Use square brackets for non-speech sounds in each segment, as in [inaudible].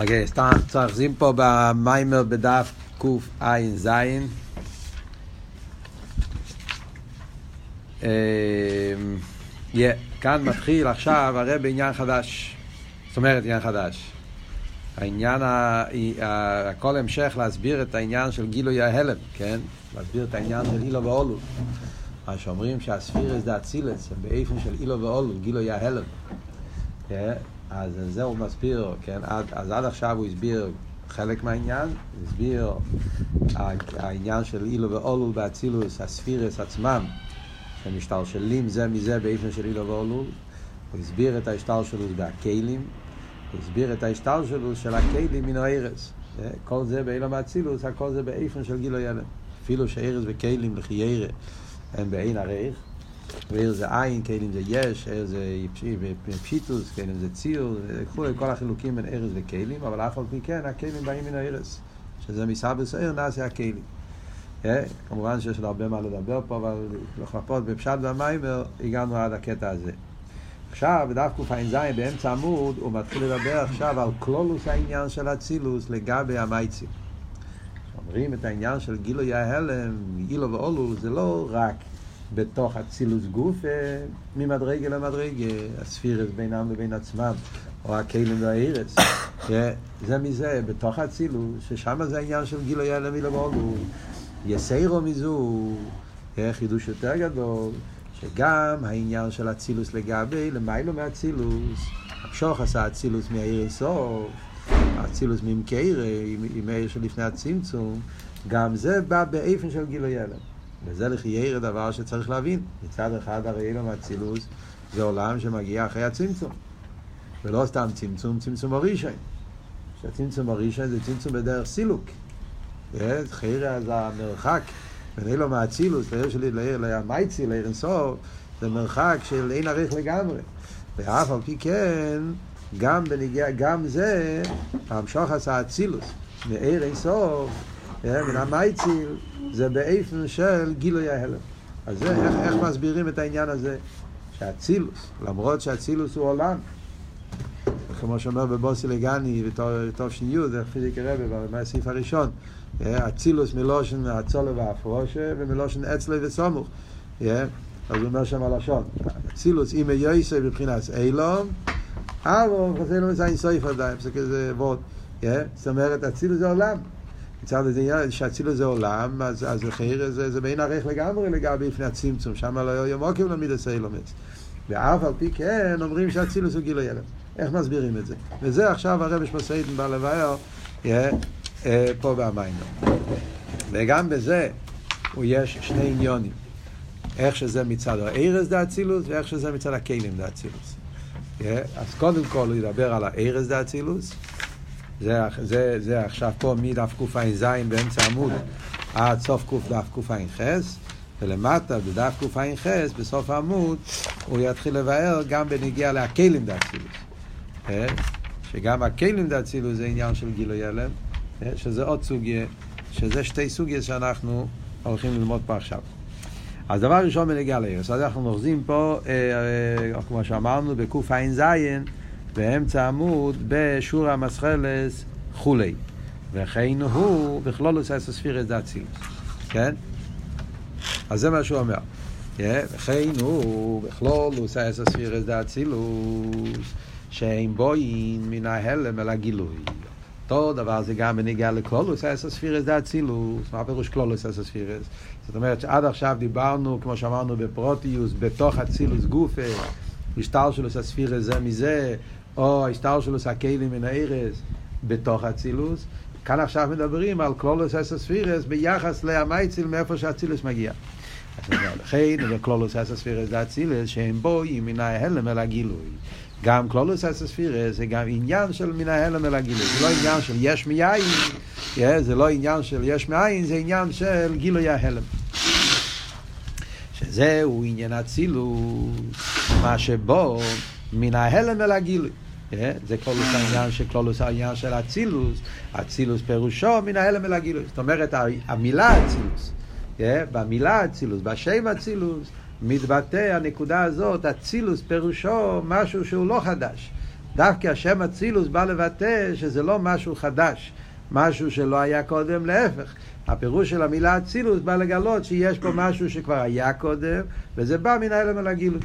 אוקיי, סתם צרכזים פה במיימר בדף קע"ז. כאן מתחיל עכשיו הרי בעניין חדש. זאת אומרת עניין חדש. העניין, הכל המשך להסביר את העניין של גילוי ההלם, כן? להסביר את העניין של אילו ואולו. מה שאומרים שהספירס דה אצילס באיפן של אילו ואולו, גילוי ההלם. אז זה הוא מסביר, כן? עד, אז עד עכשיו הוא הסביר חלק מהעניין, הסביר העניין של אילו ואולול באצילוס, הספירס עצמם, שמשתלשלים זה מזה באיפן של אילו ואולול. הוא הסביר את ההשתלשלות בהכלים, הוא הסביר את ההשתלשלות של הכלים מן הארץ. כל זה באילו מאצילוס, הכל זה באיפן של גילו ילד. אפילו שארץ וכלים לחיירה הם בעין הרייך. ועיר זה עין, כלים זה יש, עיר זה פשיטוס, כלים זה ציור, כל החילוקים בין ארז וכלים, אבל אף על פי כן הכלים באים מן הארץ, שזה מסבס עיר נעשה הכלים. כמובן שיש עוד הרבה מה לדבר פה, אבל לחפות בפשט והמיימר הגענו עד הקטע הזה. עכשיו, בדף קע"ז באמצע עמוד, הוא מתחיל לדבר עכשיו על כלולוס העניין של אצילוס לגבי המייצים. אומרים את העניין של גילוי ההלם, גילו ואולו, זה לא רק בתוך אצילוס גוף ממדרגה למדרגה, הספירס בינם לבין עצמם, או הכלים והארץ. [coughs] זה מזה, בתוך אצילוס, ששם זה העניין של גילוי ההלם מילו ואולו. יסיירו מזו, חידוש יותר גדול, שגם העניין של אצילוס לגבי, למיילו מאצילוס, המשוך עשה אצילוס מהעיר אינסוף, אצילוס ממקרה, עם העיר שלפני הצמצום, גם זה בא באיפן של גילוי הלם. וזה לחייר דבר שצריך להבין. מצד אחד הרי אילום אצילוס זה עולם שמגיע אחרי הצמצום. ולא סתם צמצום, צמצום הראשון. שהצמצום הראשון זה צמצום בדרך סילוק. חייר זה המרחק בין אילום האצילוס לעיר שלי, למייצי, לעיר אינסוף, זה מרחק של אין עריך לגמרי. ואף על פי כן, גם בנגיע, גם זה, המשוך עשה אצילוס, מעיר אינסוף, מן המייציל, זה באיפן של גילוי ההלם. אז זה, איך, איך מסבירים את העניין הזה? שהצילוס, למרות שהצילוס הוא עולם, כמו שאומר בבוסי לגני וטוב שניו, זה חיזיק הרבה מהסעיף הראשון, אצילוס מלושן הצולו והפרושה ומלושן אצלו וסמוך. אז הוא אומר שם הלשון, אצילוס אימא יויסה מבחינת אילום, אבל חסר לו מציין סויף עדיין, זה כזה וורד. זאת אומרת, אצילוס זה עולם. מצד זה שאצילו זה עולם, אז, אז חיר זה, זה בין ערך לגמרי לגבי לפני הצמצום, שם לא יהיה מוקים למידס אילומץ. ואף על פי כן אומרים שאצילוס הוא גילוי ילד. איך מסבירים את זה? וזה עכשיו הרבש מסעידן בא לבאר פה במיינו. וגם בזה הוא יש שני עניונים. איך שזה מצד הארז דה אצילוס ואיך שזה מצד הכלים דה אצילוס. אז קודם כל הוא ידבר על הארז דה אצילוס. זה, זה, זה עכשיו פה מדף קע"ז באמצע עמוד עד סוף קדף קע"ח ולמטה בדף קע"ח בסוף העמוד הוא יתחיל לבאר גם בנגיע להקלים דאצילוס. שגם הקלים דאצילוס זה עניין של גילוי הלם שזה עוד סוגיה שזה שתי סוגיה שאנחנו הולכים ללמוד פה עכשיו. אז דבר ראשון בנגיע לארץ אז אנחנו נוחזים פה אה, אה, כמו שאמרנו בקע"ז באמצע עמוד בשור המסחלס כולי. וכן הוא בכלולוס אסוספירס דאצילוס. כן? אז זה מה שהוא אומר. וכן הוא בכלולוס אסוספירס דאצילוס, שאין בוין מן ההלם אל הגילוי. אותו דבר זה גם בניגיע לקלולוס אסוספירס דאצילוס. מה פירוש קלולוס אסוספירס? זאת אומרת שעד עכשיו דיברנו, כמו שאמרנו בפרוטיוס, בתוך אצילוס גופה, משטר שלו ספירס זה מזה, או ההשטר שלו סקיילים מן הארץ בתוך אצילוס. כאן עכשיו מדברים על קלולוס אסספירס ביחס להמייציל מאיפה שאצילוס מגיע. לכן, וקלולוס אסספירס זה אצילס, שהם בואים מן ההלם אל הגילוי. גם קלולוס אסספירס זה גם עניין של מן ההלם אל הגילוי. זה לא עניין של יש מיין, זה לא עניין של יש מאין, זה עניין של גילוי ההלם. שזהו עניין אצילוס, מה שבו מן ההלם אל הגילוי. זה כלולוס העניין של כלולוס העניין של אצילוס, אצילוס פירושו מן ההלם אל הגילוי. זאת אומרת, המילה אצילוס, במילה אצילוס, בשם אצילוס, מתבטא הנקודה הזאת, אצילוס פירושו משהו שהוא לא חדש. דווקא השם אצילוס בא לבטא שזה לא משהו חדש, משהו שלא היה קודם, להפך. הפירוש של המילה אצילוס בא לגלות שיש פה משהו שכבר היה קודם, וזה בא מן ההלם אל הגילוי.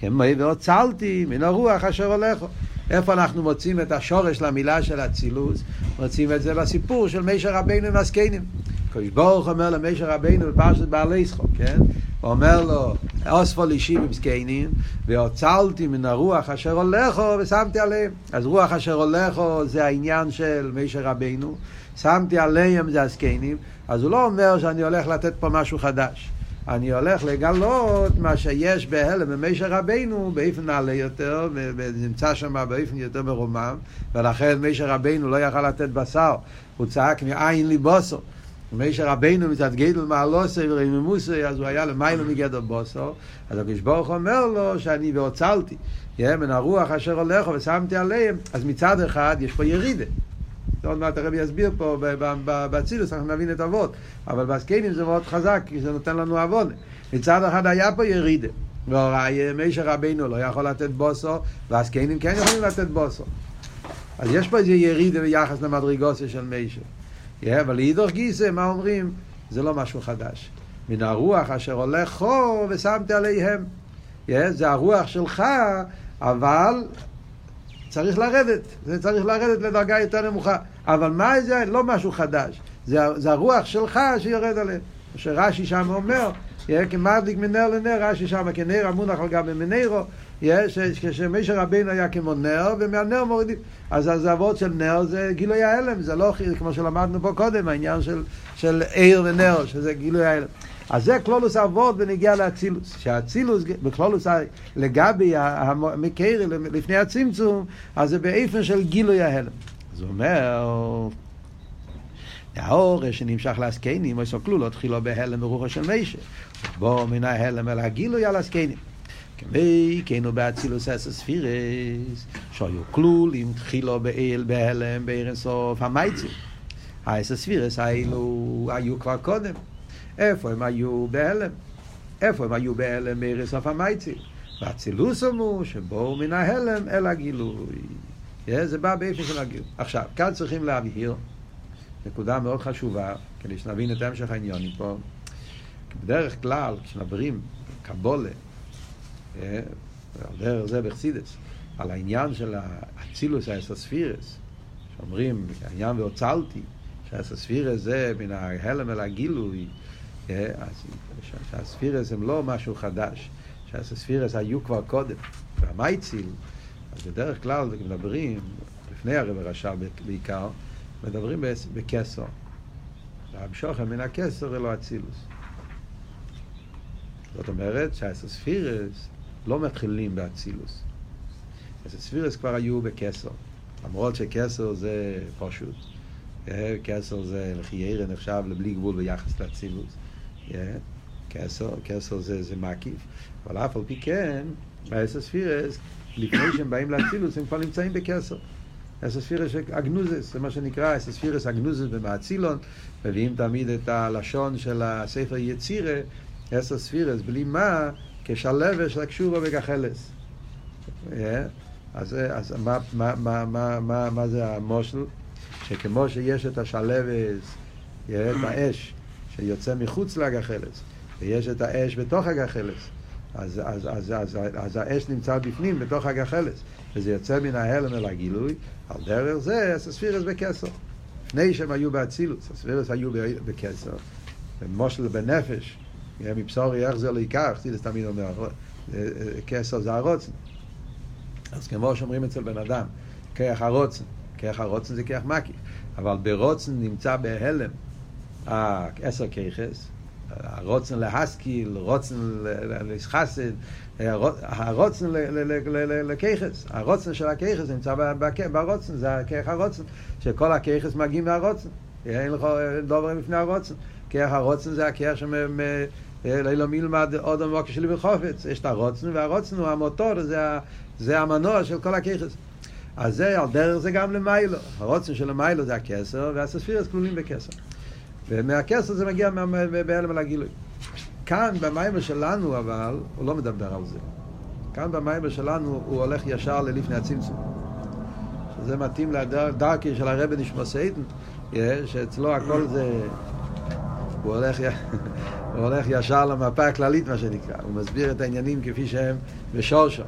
כמו והוצלתי מן הרוח אשר הולכו. איפה אנחנו מוצאים את השורש למילה של אצילוס? מוצאים את זה בסיפור של מישר רבינו עם הזקנים. קדוש ברוך אומר למישר רבינו בפרשת בעלי שחוק, כן? הוא אומר לו, אוספו לישי במזקנים, והוצלתי מן הרוח אשר הולכו ושמתי עליהם. אז רוח אשר הולכו זה העניין של מישר רבינו, שמתי עליהם זה הזקנים, אז הוא לא אומר שאני הולך לתת פה משהו חדש. אני הולך לגלות מה שיש בהלם במישר רבינו באופן נעלה יותר, ונמצא שם באופן יותר מרומם, ולכן מישר רבינו לא יכל לתת בשר, הוא צעק מאין לי בוסו. מישר רבינו מצד גדל מעלוסי ורמימוסי, אז הוא היה למיילו מגדר בוסו, אז הקדוש ברוך אומר לו שאני והוצלתי, מן הרוח אשר הולך ושמתי עליהם, אז מצד אחד יש פה ירידה. עוד מעט הרבי יסביר פה באצילוס, אנחנו נבין את אבות. אבל בסקיינים זה מאוד חזק, כי זה נותן לנו עוון. מצד אחד היה פה ירידה. והוראי, מישר רבינו לא יכול לתת בוסו, והסקיינים כן יכולים לתת בוסו. אז יש פה איזה ירידה ביחס למדרגוסה של מישר. Yeah, אבל לאידוך גיסא, מה אומרים? זה לא משהו חדש. מן הרוח אשר הולך חור ושמתי עליהם. Yeah, זה הרוח שלך, אבל צריך לרדת, זה צריך לרדת לדרגה יותר נמוכה. אבל מה זה? לא משהו חדש. זה, זה הרוח שלך שיורד עליהם. שרש"י שם אומר, כמדליק מנר לנר, רש"י שם כנר המונח על גבי מנרו, כשמשה רבינו היה כמו נר, ומהנר מורידים. אז הזוות של נר זה גילוי ההלם, זה לא כמו שלמדנו פה קודם, העניין של, של עיר ונר, שזה גילוי ההלם. אז זה כלולוס אבות בנגיע לאצילוס. שהאצילוס, בכלולוס לגבי המקרי לפני הצמצום, אז זה באיפן של גילוי ההלם. אז הוא אומר, האור שנמשך לעסקנים, סוקלו לא תחילו בהלם ברוחו של מישה. בוא מן ההלם אל הגילוי על עסקנים. כמי כנו באצילוס אסס פירס, שהיו כלול אם תחילו באל בהלם בערן סוף המייצים. האסס פירס האלו היו כבר קודם. איפה הם היו בהלם? איפה הם היו בהלם בערן סוף המייצים? והצילוס אמרו שבואו מן ההלם אל הגילוי. זה בא באיפה של הגילוי. עכשיו, כאן צריכים להבהיר נקודה מאוד חשובה, כדי שנבין את המשך העניונים פה. בדרך כלל, כשמדברים קבולה, דרך זה בחסידס, על העניין של האצילוס האסספירס, שאומרים, העניין והוצלתי, שהאסספירס זה מן ההלם אל הגילוי, שהספירס הם לא משהו חדש, שהספירס היו כבר קודם, והמייציל, אז בדרך כלל מדברים, לפני הרב הרשע בעיקר, מדברים בקסר. המשוכן מן הקסר אלו אצילוס. זאת אומרת שהאסספירס לא מתחילים באצילוס. האסספירס כבר היו בקסר. למרות שקסר זה פשוט. קסר זה לחיירה נחשב לבלי גבול ביחס לאצילוס. קסר זה, זה מקיף. אבל אף על פי כן, באסספירס, לפני שהם באים לאצילוס, הם כבר נמצאים בקסר. אסספירס אגנוזס, זה מה שנקרא אסספירס אגנוזס במאצילון, מביאים תמיד את הלשון של הספר יצירה, אסספירס, בלי מה, כשלבש הקשורה בגחלס. אז, אז מה, מה, מה, מה, מה, מה זה המושל? שכמו שיש את השלבס, את האש שיוצא מחוץ לגחלס, ויש את האש בתוך הגחלס, אז, אז, אז, אז, אז, האש נמצא בפנים, בתוך הגחלס, וזה יוצא מן ההלם אל הגילוי, על דרך זה הספירס בקסר. לפני שהם היו באצילות, הספירס היו בקסר, ומושל בנפש, מבשורי איך זה לא ייקח, זה תמיד אומר, קסר זה הרוצן. אז כמו שאומרים אצל בן אדם, כיח הרוצן, כיח הרוצן זה כיח מקיף, אבל ברוצן נמצא בהלם, עשר כיחס, הרוצן להשכיל, רוצן לחסד, הרוצן לכיחס, הרוצן של הכיחס נמצא ברוצן, זה כיח הרוצן, שכל הכיחס מגיעים מהרוצן, אין לך דוברים לפני הרוצן, כיח הרוצן זה הכיח לא מלמד עוד המוקר שלי בחופץ, יש את הרוצן, והרוצן הוא המוטור, זה המנוע של כל הכיחס. אז זה, על דרך זה גם למיילו. הרוצן של המיילו זה הכסר, והספירס כלולים בכסר. ומהכסר זה מגיע בהלם על הגילוי. כאן, במיימר שלנו, אבל, הוא לא מדבר על זה. כאן במיימר שלנו הוא הולך ישר ללפני הצמצום. שזה מתאים לדרכי של הרבי נשמע סייטן, שאצלו הכל זה... הוא הולך, [laughs] הוא הולך ישר למפה הכללית, מה שנקרא. הוא מסביר את העניינים כפי שהם בשורשו.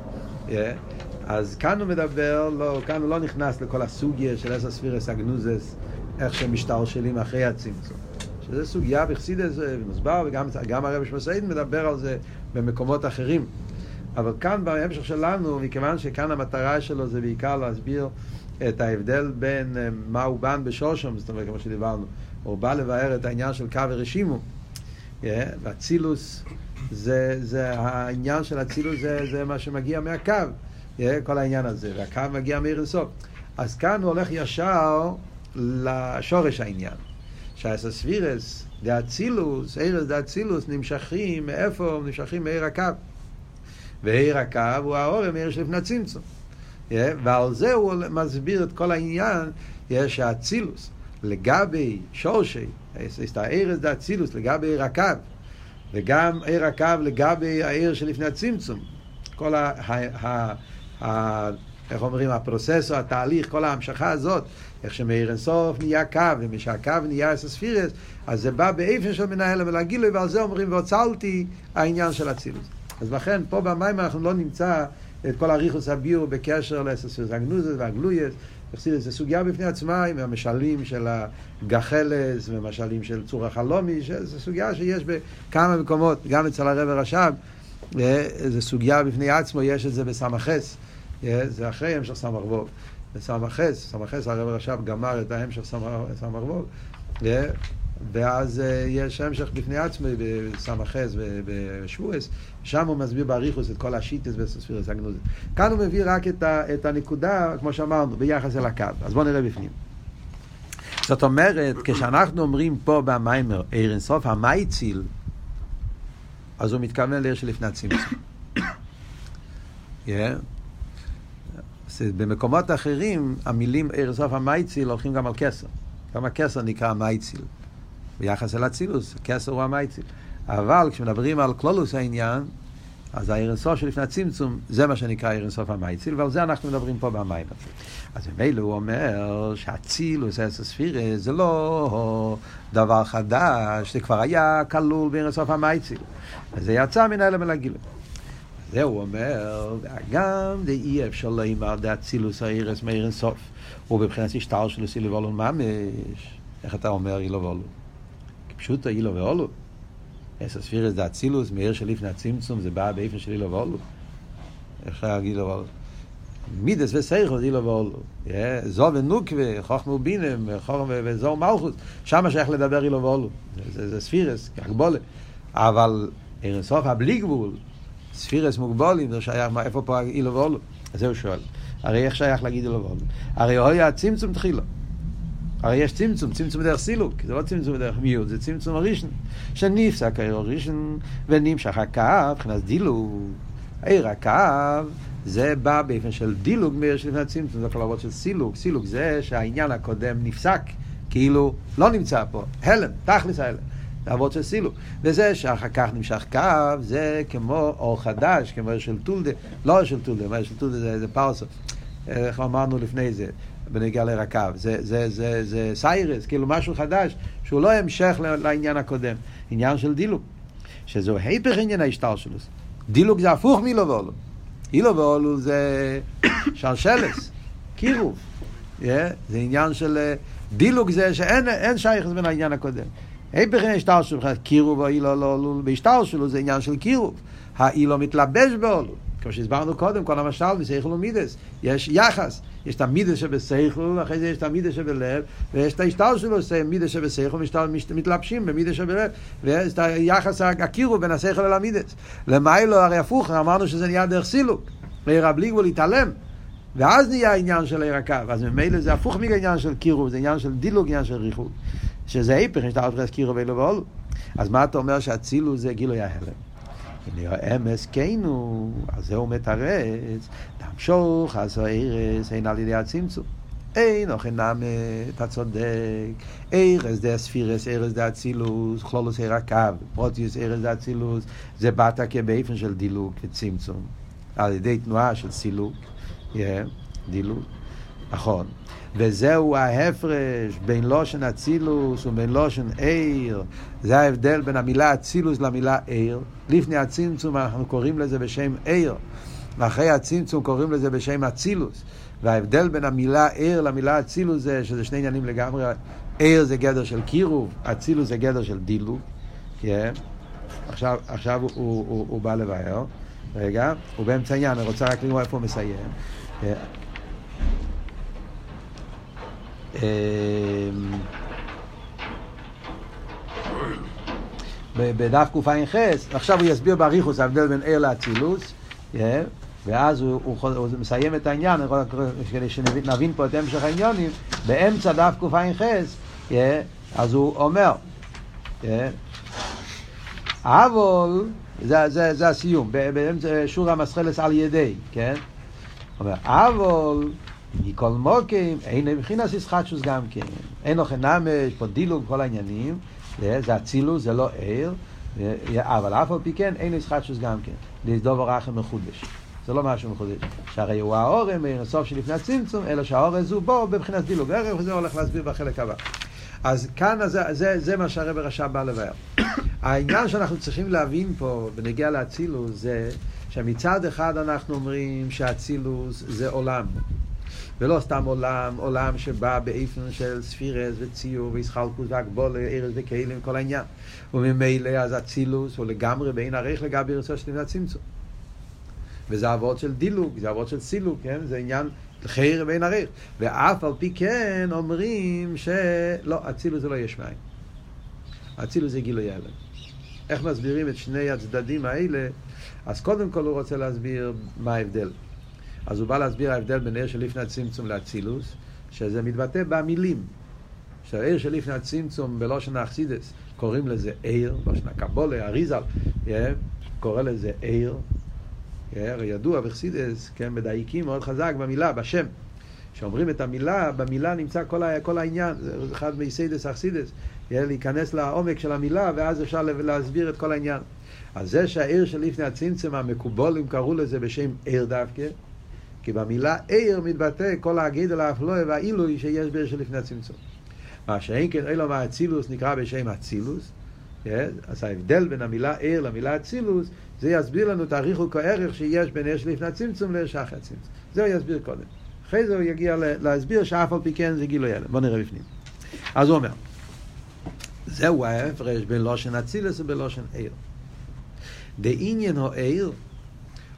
אז כאן הוא מדבר, לא, כאן הוא לא נכנס לכל הסוגיה של אסא ספירס אגנוזס, איך שהם משתלשלים אחרי הצמצום. שזה סוגיה בחסידס ומוסבר, וגם הרבי שמסעיד מדבר על זה במקומות אחרים. אבל כאן בהמשך שלנו, מכיוון שכאן המטרה שלו זה בעיקר להסביר את ההבדל בין אה, מה הוא בן בשושם, זאת אומרת, כמו שדיברנו, הוא בא לבאר את העניין של קו ורשימו, והצילוס, זה, זה העניין של הצילוס זה, זה מה שמגיע מהקו, כל העניין הזה, והקו מגיע מעיר לסוף. אז כאן הוא הולך ישר לשורש העניין. שהססבירס, דאצילוס, ערס דאצילוס, נמשכים, מאיפה? נמשכים מעיר הקו. ועיר הקו הוא האור מעיר שלפני הצמצום. Yeah, ועל זה הוא מסביר את כל העניין, yeah, שהאצילוס, לגבי שורשי, את הערס דאצילוס, לגבי עיר הקו, וגם עיר הקו לגבי העיר שלפני הצמצום. כל ה... ה, ה, ה איך אומרים, הפרוססור, התהליך, כל ההמשכה הזאת, איך שמאיר אינסוף נהיה קו, ומשהקו נהיה אסספירס, אז זה בא באיפן של מנהל ולגילוי, ועל זה אומרים, והוצלתי העניין של אצילוס. אז לכן, פה במים אנחנו לא נמצא את כל הריכוס הביור בקשר לאסספירס הגנוזס והגלויס. זה סוגיה בפני עצמה עם המשלים של הגחלס ומשלים של צור החלומי, זו סוגיה שיש בכמה מקומות, גם אצל הרב הרש"ב, אה, זו סוגיה בפני עצמו, יש את זה בסמכס. זה אחרי המשך סמ"ך ווב. בסמ"כס, סמ"כס הרב רש"ב גמר את ההמשך סמ"ך ווב, ואז יש המשך בפני עצמי בסמ"כס ובשבועס, שם הוא מסביר באריכוס את כל השיטס וספירס הגנוזס. כאן הוא מביא רק את, ה, את הנקודה, כמו שאמרנו, ביחס אל הקו. אז בואו נראה בפנים. זאת אומרת, כשאנחנו אומרים פה במיימר, עיר אינסוף המייציל, אז הוא מתכוון לעיר שלפני הצמצום. yeah. [coughs] במקומות אחרים המילים ער סוף המייציל הולכים גם על כסר. גם הכסר נקרא מייציל. ביחס אל אצילוס, הכסר הוא המייציל. אבל כשמדברים על כלולוס העניין, אז הער סוף שלפני הצמצום, זה מה שנקרא ער סוף המייציל, ועל זה אנחנו מדברים פה במים. אז ממילא הוא אומר שהצילוס, אסספירה, זה לא דבר חדש, זה כבר היה כלול בער סוף המייציל. וזה יצא מן האלה מלגילוי. זה הוא אומר, גם אי אפשר לומר דאצילוס האירס מאיר אינסוף. ובבחינת השטר שלו סילו ואולו ממש. איך אתה אומר אילו ואולו? כפשוטו אילו ואולו. אס הספירס דאצילוס מאיר שלפני הצמצום זה בא באיפן של אילו ואולו. איך להגיד אילו ואולו? מידס וסייכו זה אילו ואולו. זו ונוקווה, חוכמה ובינם, וזו מלכוס. שמה שייך לדבר אילו ואולו. זה ספירס, כהגבולה. אבל אירסוף הבלי גבול, ספירס מוגבולים, זה שייך, מה, איפה פה אילו ואולו? אז זה הוא שואל. הרי איך שייך להגיד אילו ואולו? הרי הוא היה צמצום תחילה. הרי יש צמצום, צמצום דרך סילוק, זה לא צמצום דרך מיעוט, זה צמצום הראשון. שנפסק העיר הראשון ונמשך הקו, מבחינת דילוג. העיר הקו, זה בא באופן של דילוג מאיר שלפני הצמצום, זה כל של סילוק. סילוק זה שהעניין הקודם נפסק, כאילו לא נמצא פה, הלם, תכלס ההלם. זה אבות של סילוק. וזה שאחר כך נמשך קו, זה כמו אור חדש, כמו אור של טולדה, לא אור של טולדה, אור של טולדה זה, זה פרסו. איך אמרנו לפני זה, בנגיע לרקב. זה, זה, זה, זה סיירס, כאילו משהו חדש, שהוא לא המשך לעניין הקודם. עניין של דילוק. שזהו היפך עניין ההשתל שלו. דילוק זה הפוך מילו ואולו. אילו ואולו זה [coughs] שלשלס, קירוב. Yeah, זה עניין של דילוק זה שאין שייכת בין העניין הקודם. אין השטר שלו, קירוב או אילו לא עלול, בהשטר שלו זה עניין של קירוב. האילו מתלבש בעולו. כמו שהסברנו קודם, כל המשל בסייכל ומידס, יש יחס, יש את המידס שבסייכל, אחרי זה יש את המידס שבלב, ויש את ההשתל שלו, מידס שבסייכל, מתלבשים במידס שבלב, ויש את היחס הקירוב בין הסייכל למידס. למיילו הרי הפוך, אמרנו שזה נהיה דרך סילוק, עיר הבלי גבול להתעלם. ואז נהיה העניין של עיר הקו, אז ממילא זה הפוך מהעניין של קירוב, זה עניין של דילוג, עניין של ריחוד. שזה היפך, יש תחת קירו ואילו ואולו. אז מה אתה אומר שהצילו זה גילוי ההלם? הנה האמס כנו, אז זהו מתרץ, תמשוך, אז הארס אין על ידי הצמצום. אין אוכן נאמה, אתה צודק, ארז דה ספירס, ארז דה אצילוס, כלולוס עיר הקו, פרוטיוס ארז דה אצילוס, זה באת כבאופן של דילוג וצמצום. על ידי תנועה של סילוק, דילוג, נכון. וזהו ההפרש בין לושן אצילוס ובין לושן עיר. זה ההבדל בין המילה אצילוס למילה עיר. לפני הצמצום אנחנו קוראים לזה בשם עיר, ואחרי הצמצום קוראים לזה בשם אצילוס. וההבדל בין המילה עיר למילה אצילוס זה שזה שני עניינים לגמרי. עיר זה גדר של קירוב, אצילוס זה גדר של דילוג. Yeah. עכשיו, עכשיו הוא, הוא, הוא, הוא בא לבאר. רגע, הוא באמצע עניין, אני רוצה רק לראות איפה הוא מסיים. Yeah. בדף קע"ח, עכשיו הוא יסביר באריכוס ההבדל בין ער לאצילוס, ואז הוא, הוא, הוא מסיים את העניין, כדי שנבין פה את המשך העניונים, באמצע דף קע"ח, אז הוא אומר, אבל, זה, זה, זה הסיום, באמצע שור המסחלס על ידי, כן? אבל מכל מוקים, אין מבחינת ישחטשוס גם כן. אין חינם, יש פה דילוג כל העניינים, זה אצילוס, זה לא ער, אבל אף על פי כן אין ישחטשוס גם כן. זה דבר אחר מחודש. זה לא משהו מחודש. שהרי הוא האורם, הסוף שלפני הצמצום, אלא שהאורם הוא בו בבחינת דילוג ערך, וזה הולך להסביר בחלק הבא. אז כאן זה, זה, זה מה שהרב הרשע בא לבאר. [coughs] העניין שאנחנו צריכים להבין פה, בנגיע לאצילוס, זה שמצד אחד אנחנו אומרים שאצילוס זה עולם. ולא סתם עולם, עולם שבא באיפן של ספירס וציור וישחלקוס והגבולה, ארז וכלים, כל העניין. וממילא אז אצילוס הוא לגמרי בין ערך לגבי רצון של הצמצום. וזה אבות של דילוג, זה אבות של סילוג, כן? זה עניין חייר בין ערך. ואף על פי כן אומרים שלא, אצילוס זה לא יש מים. אצילוס זה גילוי הלם. איך מסבירים את שני הצדדים האלה? אז קודם כל הוא רוצה להסביר מה ההבדל. אז הוא בא להסביר ההבדל בין אור שלפני הצמצום לאצילות, שזה מתבטא במילים. שהאור שלפני הצמצום בלשון החסידות קוראים לזה אור, לשון הקבלה, אריזל, קורא לזה אור. הרי ידוע בחסידות, כן, מדייקים מאוד חזק במילה, בשם. כשאומרים את המילה, במילה נמצא כל, ה, כל העניין, זה אחד מיסודות החסידות, להיכנס לעומק של המילה, ואז אפשר להסביר את כל העניין. אז זה שהעיר שלפני הצמצום, המקובולים קראו לזה בשם עיר דווקא, כי במילה עיר מתבטא כל הגידל האפלואה והעילוי שיש בעיר שלפני הצמצום. מה שאין כן אלו מהאצילוס נקרא בשם אצילוס, כן? אז ההבדל בין המילה עיר למילה אצילוס, זה יסביר לנו את הריחוק הערך שיש בין עיר שלפני הצמצום לעיר שאחרי הצמצום. זה הוא יסביר קודם. אחרי זה הוא יגיע להסביר שאף על פי כן זה גילוי הלם. בואו נראה בפנים. אז הוא אומר, זהו ההפרש בין לושן אצילוס ובלושן עיר. דעניין העיר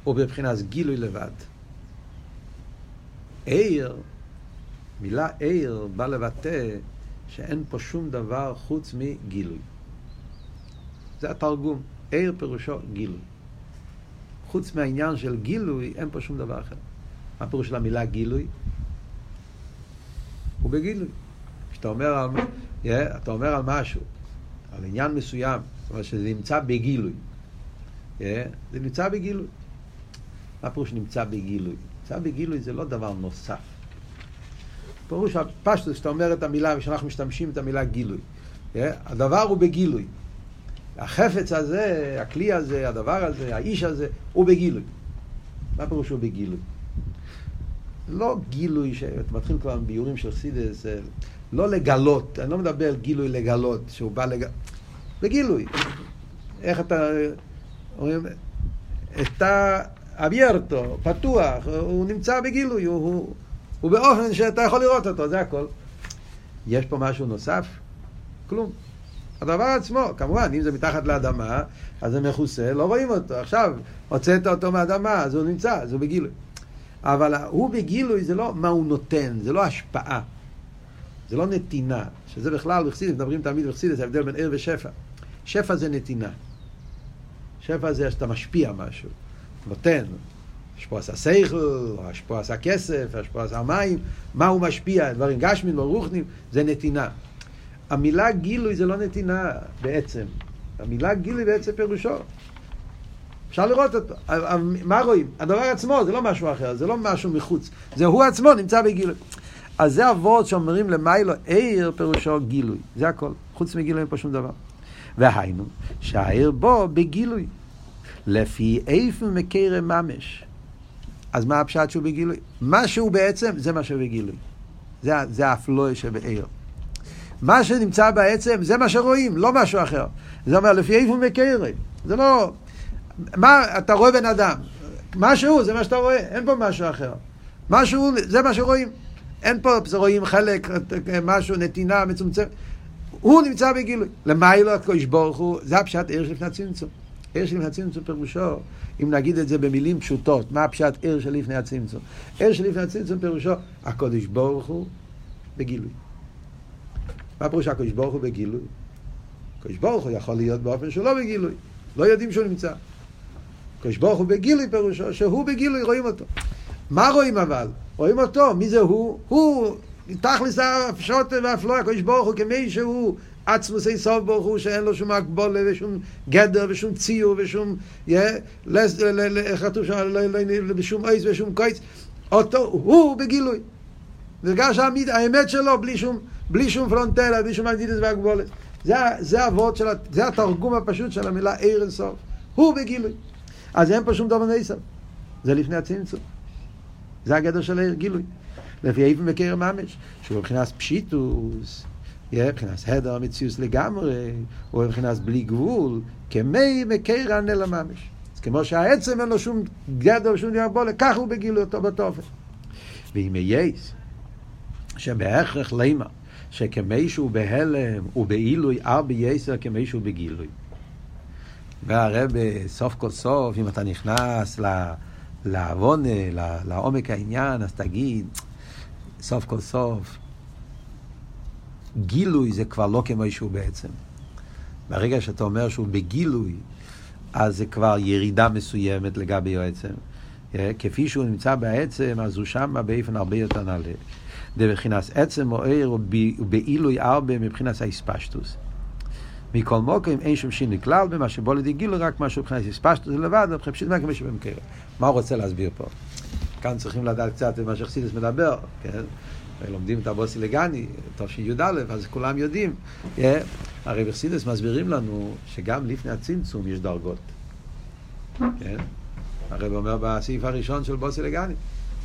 הוא בבחינת גילוי לבד. עיר, מילה עיר בא לבטא שאין פה שום דבר חוץ מגילוי. זה התרגום. עיר פירושו גילוי. חוץ מהעניין של גילוי, אין פה שום דבר אחר. מה פירוש של המילה גילוי? הוא בגילוי. כשאתה אומר על, yeah, אתה אומר על משהו, על עניין מסוים, זאת אומרת שזה נמצא בגילוי. Yeah, זה נמצא בגילוי. מה פירוש נמצא בגילוי? נמצא בגילוי זה לא דבר נוסף. פירוש הפשטוס, שאתה אומר את המילה, ושאנחנו משתמשים את המילה גילוי. Yeah, הדבר הוא בגילוי. החפץ הזה, הכלי הזה, הדבר הזה, האיש הזה, הוא בגילוי. מה פירוש הוא בגילוי? לא גילוי, שאתה מתחיל כבר עם ביורים של סידס, לא לגלות, אני לא מדבר על גילוי לגלות, שהוא בא לג... בגילוי. איך אתה... אומרים, אתה אביירטו, פתוח, הוא נמצא בגילוי, הוא, הוא, הוא באופן שאתה יכול לראות אותו, זה הכל. יש פה משהו נוסף? כלום. הדבר עצמו, כמובן, אם זה מתחת לאדמה, אז זה מכוסה, לא רואים אותו. עכשיו, הוצאת אותו מהאדמה, אז הוא נמצא, אז הוא בגילוי. אבל הוא בגילוי זה לא מה הוא נותן, זה לא השפעה. זה לא נתינה, שזה בכלל, בחסידס, מדברים תמיד בחסידס, ההבדל בין ער ושפע. שפע זה נתינה. שפע זה שאתה משפיע משהו, נותן. השפוע עשה שכל, השפוע עשה כסף, השפוע עשה מים, מה הוא משפיע, דברים גשמים, רוחנים, זה נתינה. המילה גילוי זה לא נתינה בעצם. המילה גילוי בעצם פירושו. אפשר לראות אותו. מה רואים? הדבר עצמו זה לא משהו אחר, זה לא משהו מחוץ. זה הוא עצמו נמצא בגילוי. אז זה אבות שאומרים למיילו, עיר פירושו גילוי. זה הכל. חוץ מגילוי אין פה שום דבר. והיינו, שהעיר בו בגילוי. לפי איפה מקרם ממש. אז מה הפשט שהוא בגילוי? מה שהוא בעצם, זה מה שהוא בגילוי. זה, זה האפלוי שבעיר. מה שנמצא בעצם, זה מה שרואים, לא משהו אחר. זה אומר, לפי איפה מקרי. זה לא... מה, אתה רואה בן אדם, משהו, זה מה שאתה רואה, אין פה משהו אחר. משהו, זה מה שרואים. אין פה, רואים חלק, משהו, נתינה מצומצמת. הוא נמצא בגילוי. למיילו הקדוש ברוך הוא, זה הפשט עיר שלפני הצמצום. עיר שלפני הצמצום פירושו, אם נגיד את זה במילים פשוטות, מה הפשט עיר שלפני הצמצום? עיר שלפני הצמצום פירושו, הקדוש ברוך הוא בגילוי. מה פירוש הקדוש ברוך הוא בגילוי? הקדוש ברוך הוא יכול להיות באופן שהוא לא בגילוי. לא יודעים שהוא נמצא. הקדוש ברוך הוא בגילוי פירושו, שהוא בגילוי, רואים אותו. מה רואים אבל? רואים אותו, מי זה הוא? הוא תכלס הפשוט והפלוי, הקדוש ברוך הוא כמי שהוא עצמוס אין סוף ברוך הוא שאין לו שום הגבולה ושום גדר ושום ציור ושום, איך כתוב שם, בשום אייס ושום קויץ, אותו, הוא בגילוי. וגם שהאמת שלו בלי שום, בלי שום פרונטלה, בלי שום אגדידס והגבולת. זה, זה הוורד של, זה התרגום הפשוט של המילה עיר אין סוף. הוא בגילוי. אז אין פה שום דבר נסף. זה לפני הצמצום. זה הגדר של העיר גילוי. לפי איפה מקר ממש, שהוא מבחינת פשיטוס, מבחינת הדר מציוס לגמרי, או מבחינת בלי גבול, כמי מקר הנלה ממש. אז כמו שהעצם אין לו שום גדר ושום דבר בולה, ככה הוא בגילוי אותו בתופן. ואם יש, שבהכרח לימה, שכמי שהוא בהלם ובעילוי ארבע יסר כמי שהוא בגילוי. והרי בסוף כל סוף, אם אתה נכנס לעוונה, לעומק העניין, אז תגיד, סוף כל סוף, גילוי זה כבר לא כמו שהוא בעצם. ברגע שאתה אומר שהוא בגילוי, אז זה כבר ירידה מסוימת לגבי העצם. אה, כפי שהוא נמצא בעצם, אז הוא שם באופן הרבה יותר נעלה. דבחינס עצם או עיר הוא בעילוי ארבה מבחינת האספשטוס. מכל מוקרים אין שום שינוי כלל במה שבוא לידי גילוי, רק משהו מבחינת אספשטוס לבד, מבחינת פשוט מה כמו שבמקרה. מה הוא רוצה להסביר פה? כאן צריכים לדעת קצת מה שחסידס מדבר, כן? לומדים את הבוסי לגני, תשי"א, אז כולם יודעים. Yeah. הרי בחסידס מסבירים לנו שגם לפני הצמצום יש דרגות. כן? הרב אומר בסעיף הראשון של בוסי לגני,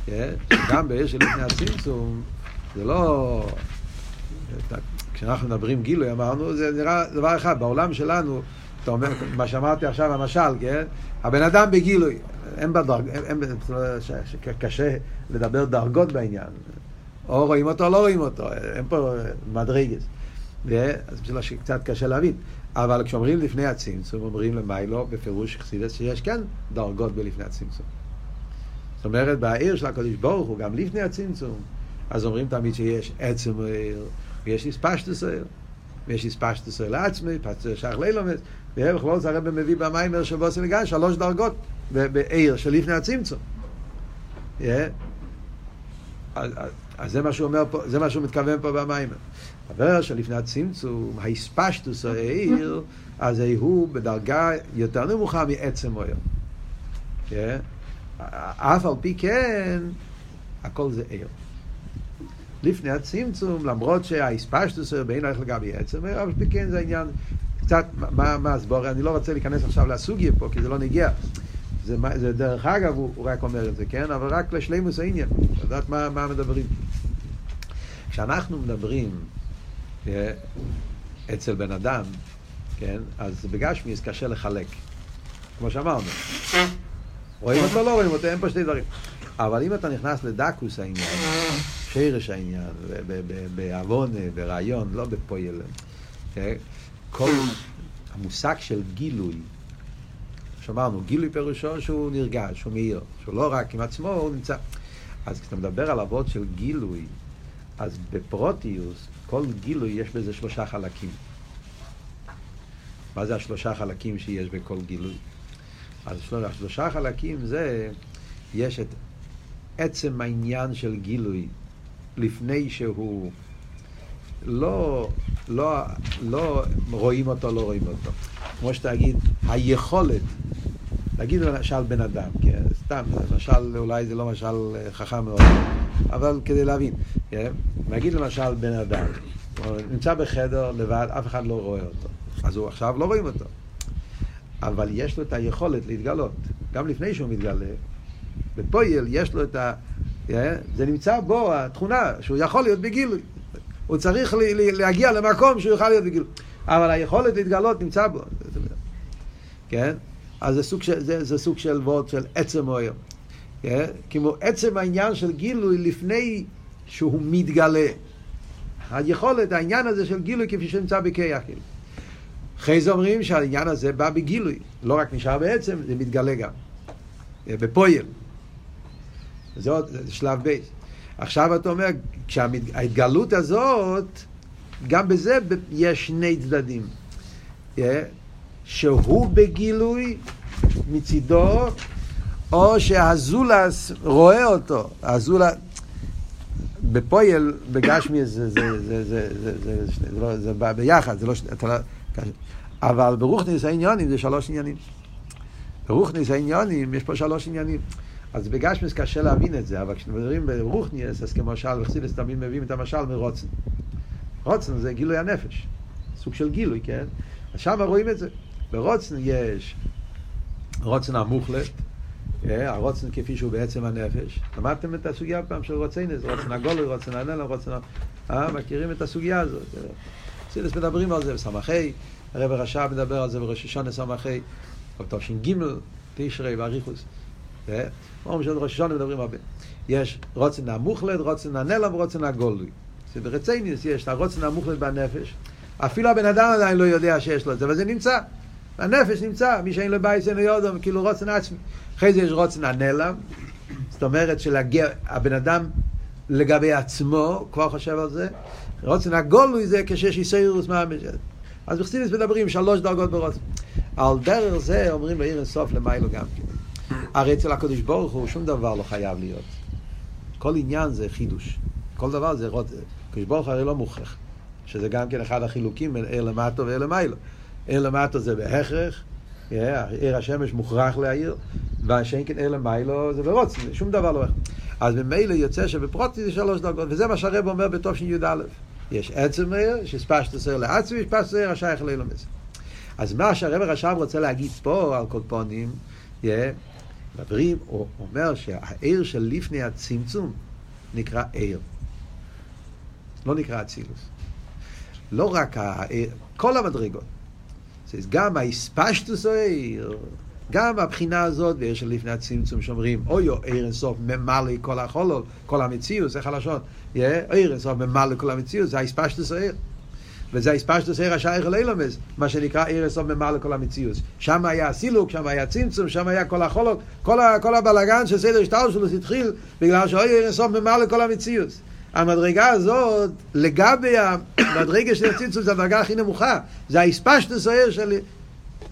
כן? גם בעיר של לפני הצמצום, זה לא... כשאנחנו מדברים גילוי, אמרנו, זה נראה דבר אחד, בעולם שלנו, אתה אומר, מה שאמרתי עכשיו, המשל, כן? הבן אדם בגילוי, אין בדרג... אין, קשה לדבר דרגות בעניין. או רואים אותו או לא רואים אותו, אין פה מדרגס. אז בשביל שקצת קשה להבין. אבל כשאומרים לפני הצמצום, אומרים למיילו בפירוש חסידס שיש כן דרגות בלפני הצמצום. זאת אומרת, בעיר של הקדוש ברוך הוא, גם לפני הצמצום, אז אומרים תמיד שיש עצם העיר, ויש איספשטוס העיר, ויש איספשטוס העיר לעצמי, פצוע שייך לילומס, ובכלול זה הרב מביא במיימר של בוסי לגן, שלוש דרגות בעיר של לפני הצמצום. זה מה שהוא אומר פה, זה מה שהוא מתכוון פה במיימר. אבל שלפני הצמצום, האספשטוס העיר, אז הוא בדרגה יותר נמוכה מעצם העיר. אף על פי כן, הכל זה עיר. לפני הצמצום, למרות שהאספשטוס העיר בעינייך לגבי עצם אבל פי כן זה עניין, קצת, מה הסבור, אני לא רוצה להיכנס עכשיו לסוגיה פה, כי זה לא נגיע. זה, זה דרך אגב, הוא, הוא רק אומר את זה, כן? אבל רק לשלימוס העניין, לדעת מה, מה מדברים. כשאנחנו מדברים אה, אצל בן אדם, כן? אז בגשמיס קשה לחלק, כמו שאמרנו. רואים אותו, לא רואים אותו, אין פה שתי דברים. אבל אם אתה נכנס לדקוס העניין, שרש העניין, בעוון, ברעיון, לא כן? כל המושג של גילוי, שאמרנו, גילוי פירושו שהוא נרגש, הוא מאיר, שהוא לא רק עם עצמו, הוא נמצא. אז כשאתה מדבר על אבות של גילוי, אז בפרוטיוס, כל גילוי יש בזה שלושה חלקים. מה זה השלושה חלקים שיש בכל גילוי? אז השלושה חלקים זה, יש את עצם העניין של גילוי לפני שהוא לא, לא, לא רואים אותו, לא רואים אותו. כמו שתגיד, היכולת, נגיד למשל בן אדם, כן? סתם, למשל, אולי זה לא משל חכם מאוד, אבל כדי להבין, כן? נגיד למשל בן אדם, הוא נמצא בחדר לבד, אף אחד לא רואה אותו, אז הוא עכשיו לא רואים אותו, אבל יש לו את היכולת להתגלות, גם לפני שהוא מתגלה, בפויל יש לו את ה... זה נמצא בו, התכונה, שהוא יכול להיות בגילוי. הוא צריך להגיע למקום שהוא יוכל להיות בגילוי. אבל היכולת להתגלות נמצא בו. כן? אז זה סוג של, זה, זה סוג של וורד של עצם אויר. כן? כמו עצם העניין של גילוי לפני שהוא מתגלה. היכולת, העניין הזה של גילוי כפי שנמצא בכיח. אחרי זה אומרים שהעניין הזה בא בגילוי, לא רק נשאר בעצם, זה מתגלה גם. בפועל. זה עוד זה שלב בית. עכשיו אתה אומר, כשההתגלות הזאת, גם בזה יש שני צדדים. שהוא בגילוי מצידו, או שהזולת רואה אותו. הזולת... בפועל, בגשמי זה, זה, זה, זה, זה, זה, זה, לא, זה בא ביחד, זה לא, אתה לא, אבל ברוכניס העניונים זה שלוש עניינים. ברוכניס העניונים יש פה שלוש עניינים. אז בגשמיס קשה להבין את זה, אבל כשמדברים ברוכניס, אז כמשל, וחסידס תמיד מביאים את המשל מרוצן. רוצן זה גילוי הנפש, סוג של גילוי, כן? אז שם רואים את זה. ברוצן יש רוצן המוחלט, אה, הרוצן כפי שהוא בעצם הנפש. למדתם את הסוגיה פעם של רוצנס, רוצן הגולוי, רוצן הנלם, רוצן... אה, מכירים את הסוגיה הזאת. חסידס מדברים על זה בסמכי, הרב רש"ב מדבר על זה בראש השונה סמכי, תש"ג, תשרי ואריכוס. אומרים שבראש השונה מדברים הרבה. יש רוצן המוחלט, רוצן הנלם ורוצן הגולוי. ברציניוס יש את הרוצן המוחלט בנפש. אפילו הבן אדם עדיין לא יודע שיש לו את זה, אבל זה נמצא. הנפש נמצא, מי שאין לו בית אין לו יודו, כאילו רוצן עצמי. אחרי זה יש רוצן הנלם, זאת אומרת שלהגיע, הבן אדם לגבי עצמו, כבר חושב על זה, רוצן הגולוי זה כשיש איסאירוס ממש. אז בחסידס מדברים שלוש דרגות ברוצן. על דרך זה אומרים בעיר אינסוף למיילו גם כן. הרי אצל הקדוש ברוך הוא שום דבר לא חייב להיות. כל עניין זה חידוש. כל דבר זה רוצן. הקדוש ברוך הרי לא מוכרח. שזה גם כן אחד החילוקים בין עיר למטו ועיר למיילו. עיר למטו זה בהכרח, עיר השמש מוכרח להעיר, והשאין כן עיר למיילו זה ברוצן, שום דבר לא... אז ממילא יוצא שבפרוטי זה שלוש דרגות, וזה מה שהרב אומר בתשי"א. יש עצם עיר, שספשטוס עיר לעצמי, שספשטוס עיר השייך לאילומס. אז מה שהרב הרש"ב רוצה להגיד פה על קולפונים, מדברים, הוא אומר שהעיר של לפני הצמצום נקרא עיר. לא נקרא אצילוס. לא רק העיר, כל המדרגות. גם האספשטוס העיר, גם הבחינה הזאת, של לפני הצמצום שאומרים, אוי או עיר אינסוף ממלא כל החולול, כל המציאות, איך הלשון? עיר אינסוף ממלא כל המציאות, זה האספשטוס העיר. וזה האספשטוס עיר השייך לאילומס, מה שנקרא עיר אינסוף ממלא כל המציאות. שם היה הסילוק, שם היה צמצום, שם היה כל החולול, כל, כל הבלגן של סדר שטר שלו התחיל, בגלל שעיר אינסוף ממלא כל המציאות. המדרגה הזאת, לגבי המדרגה של הצמצום, זה הדרגה הכי נמוכה. זה האספשטוס העיר של,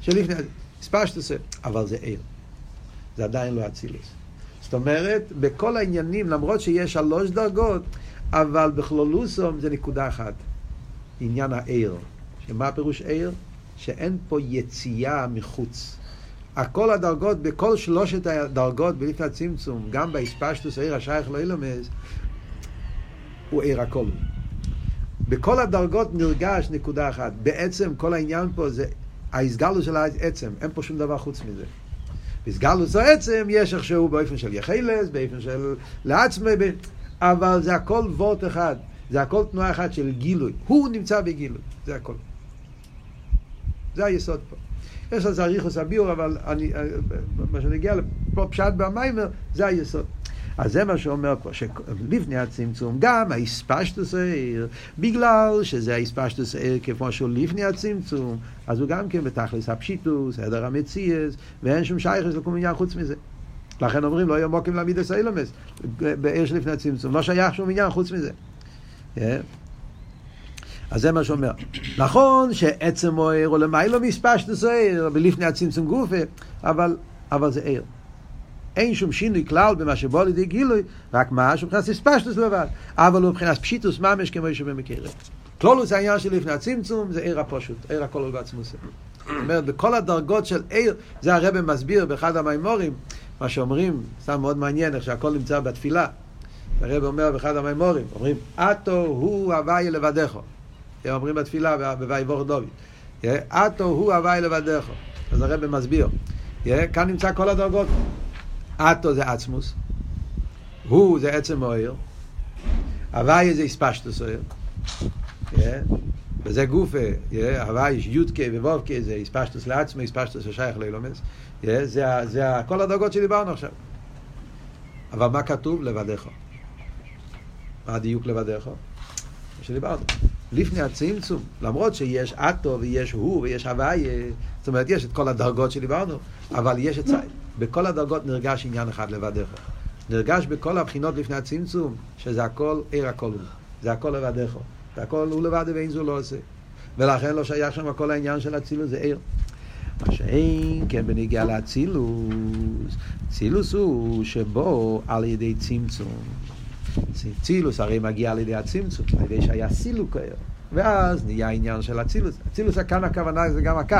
לפני... אספשטוס אבל זה עיר. זה עדיין לא אצילוס. זאת אומרת, בכל העניינים, למרות שיש שלוש דרגות, אבל בכלולוסום זה נקודה אחת. עניין העיר. שמה הפירוש עיר? שאין פה יציאה מחוץ. הכל הדרגות, בכל שלושת הדרגות בלפני הצמצום, גם באספשטוס העיר השייך לאילומס, הוא עיר הכל. בכל הדרגות נרגש נקודה אחת. בעצם כל העניין פה זה ההסגלוס של העצם, אין פה שום דבר חוץ מזה. בהסגלוס העצם יש איכשהו באופן של יחילס, באופן של לעצמי. אבל זה הכל וורט אחד, זה הכל תנועה אחת של גילוי. הוא נמצא בגילוי, זה הכל. זה היסוד פה. יש על זה אריכוס הביור, אבל אני, מה שנגיע לפה פשט במיימר, זה היסוד. אז זה מה שאומר פה, שלפני הצמצום גם האספשטוס העיר, בגלל שזה האספשטוס העיר כמו שהוא לפני הצמצום, אז הוא גם כן בתכלס הפשיטוס, עדר המציאס, ואין שום שייכס לקום עניין חוץ מזה. לכן אומרים לא יהיה מוקים למידס האילומס, בעיר שלפני הצמצום, לא שייך שום עניין חוץ מזה. אז זה מה שאומר. נכון שעצם הוא למיילו מספשטוס העיר, בלפני הצמצום גופה, אבל, אבל זה עיר. אין שום שינוי כלל במה שבוא לידי גילוי, רק מה שמבחינת ספשטוס לבד, אבל הוא מבחינת פשיטוס ממש כמו שבמקרה. כלולוס העניין של לפני הצמצום זה עיר הפושוט, עיר הכל הוא בעצמו. זאת אומרת, בכל הדרגות של עיר, זה הרב מסביר באחד המימורים, מה שאומרים, סתם מאוד מעניין איך שהכל נמצא בתפילה. הרב אומר באחד המימורים, אומרים, אטו הוא הוואי לבדך. אומרים בתפילה בויבור דוד. אטו הוא הוואי לבדך. אז הרב מסביר. כאן נמצא כל הדרגות. אטו זה עצמוס, הוא זה עצם אויר, הוואי זה הספשטוס אויר, וזה גופה, הוואי יודקה ווובקה זה הספשטוס לעצמו, הספשטוס ששייך לאילומס, זה כל הדרגות שדיברנו עכשיו. אבל מה כתוב? לבדך. הדיוק לבדך? מה שדיברנו. לפני הצמצום, למרות שיש אטו ויש הוא ויש הוויה, זאת אומרת יש את כל הדרגות שדיברנו, אבל יש את בכל הדרגות נרגש עניין אחד לבדך. נרגש בכל הבחינות לפני הצמצום, שזה הכל עיר הכל הוא, זה הכל לבדך. זה הכל הוא לבד ואין זו לא עושה. ולכן לא שייך שם כל העניין של אצילוס, זה עיר. מה שאין כן בניגיע לאצילוס, אצילוס הוא שבו על ידי צמצום. צילוס הרי מגיע על ידי הצמצום, על ידי שהיה סילוק היום. ואז נהיה העניין של אצילוס. אצילוס כאן הכוונה זה גם הקו.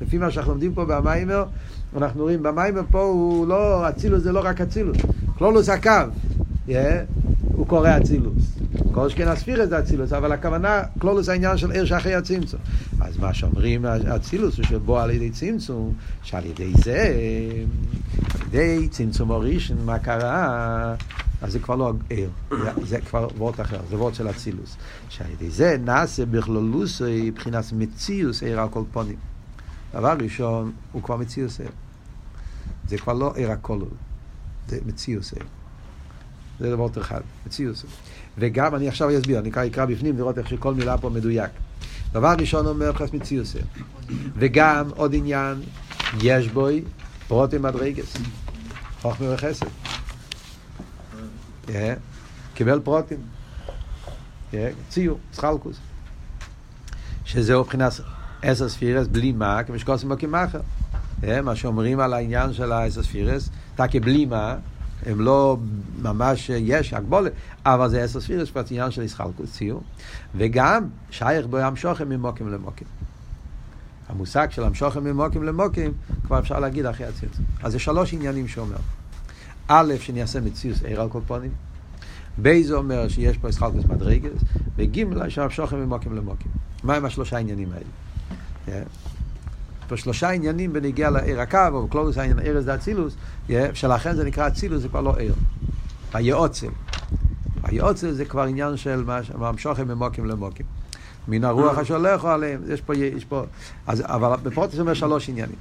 לפי מה שאנחנו לומדים פה במיימר, אנחנו רואים במיימר פה הוא לא, אצילוס זה לא רק אצילוס. כלולוס הקו. Yeah, הוא קורא אצילוס. כל שכן הספירס זה אצילוס, אבל הכוונה, כלולוס העניין של עיר שאחרי הצמצום. אז מה שאומרים אצילוס הוא שבו על ידי צמצום, שעל ידי זה, על ידי צמצום הראשון, מה קרה? אז זה כבר לא עיר, זה, זה כבר וורט אחר, זה וורט של אצילוס. שעל ידי זה נעשה בכלולוס מבחינת מציאוס עיר על כל פונים. דבר ראשון, הוא כבר מציאוס עיר. זה כבר לא עיר הכולל, זה מציאוס עיר. זה דבר אחד, מציאוס. וגם, אני עכשיו אסביר, אני אקרא בפנים לראות איך שכל מילה פה מדויק. דבר ראשון אומר מבחינת מציאוס. וגם עוד עניין, יש בוי פרוטי מדרגס, חוכמה וחסד. קיבל פרוטים, ציור, סחלקוס. שזהו מבחינת עשר ספירס בלי מה, כמו שקוסם בו כמאחר. מה שאומרים על העניין של העשר ספירס, תקי בלי מה, הם לא ממש יש הגבולת, אבל זה עשר ספירס, כבר עניין של ישחלקוס ציור. וגם שייך בו המשוכם ממוקים למוקים. המושג של המשוכם ממוקים למוקים, כבר אפשר להגיד אחרי הצמצום. אז זה שלוש עניינים שאומר. א', שנעשה מציוס עיר על כל פונים. ב' זה אומר שיש פה ישחלקוס מדרגס, וג' שהמשוכם ממוקים למוקים. מה הם השלושה העניינים האלה? Yeah. פה שלושה עניינים בנגיע לעיר הקו, או קלורוס העניין ערס דאצילוס, שלכן זה נקרא אצילוס, זה כבר לא עיר. היועצל. היועצל זה כבר עניין של המשוכם ממוקים למוקים. מן הרוח השולחו עליהם, יש פה, יש פה, אז, אבל בפרוטס אומר שלוש עניינים.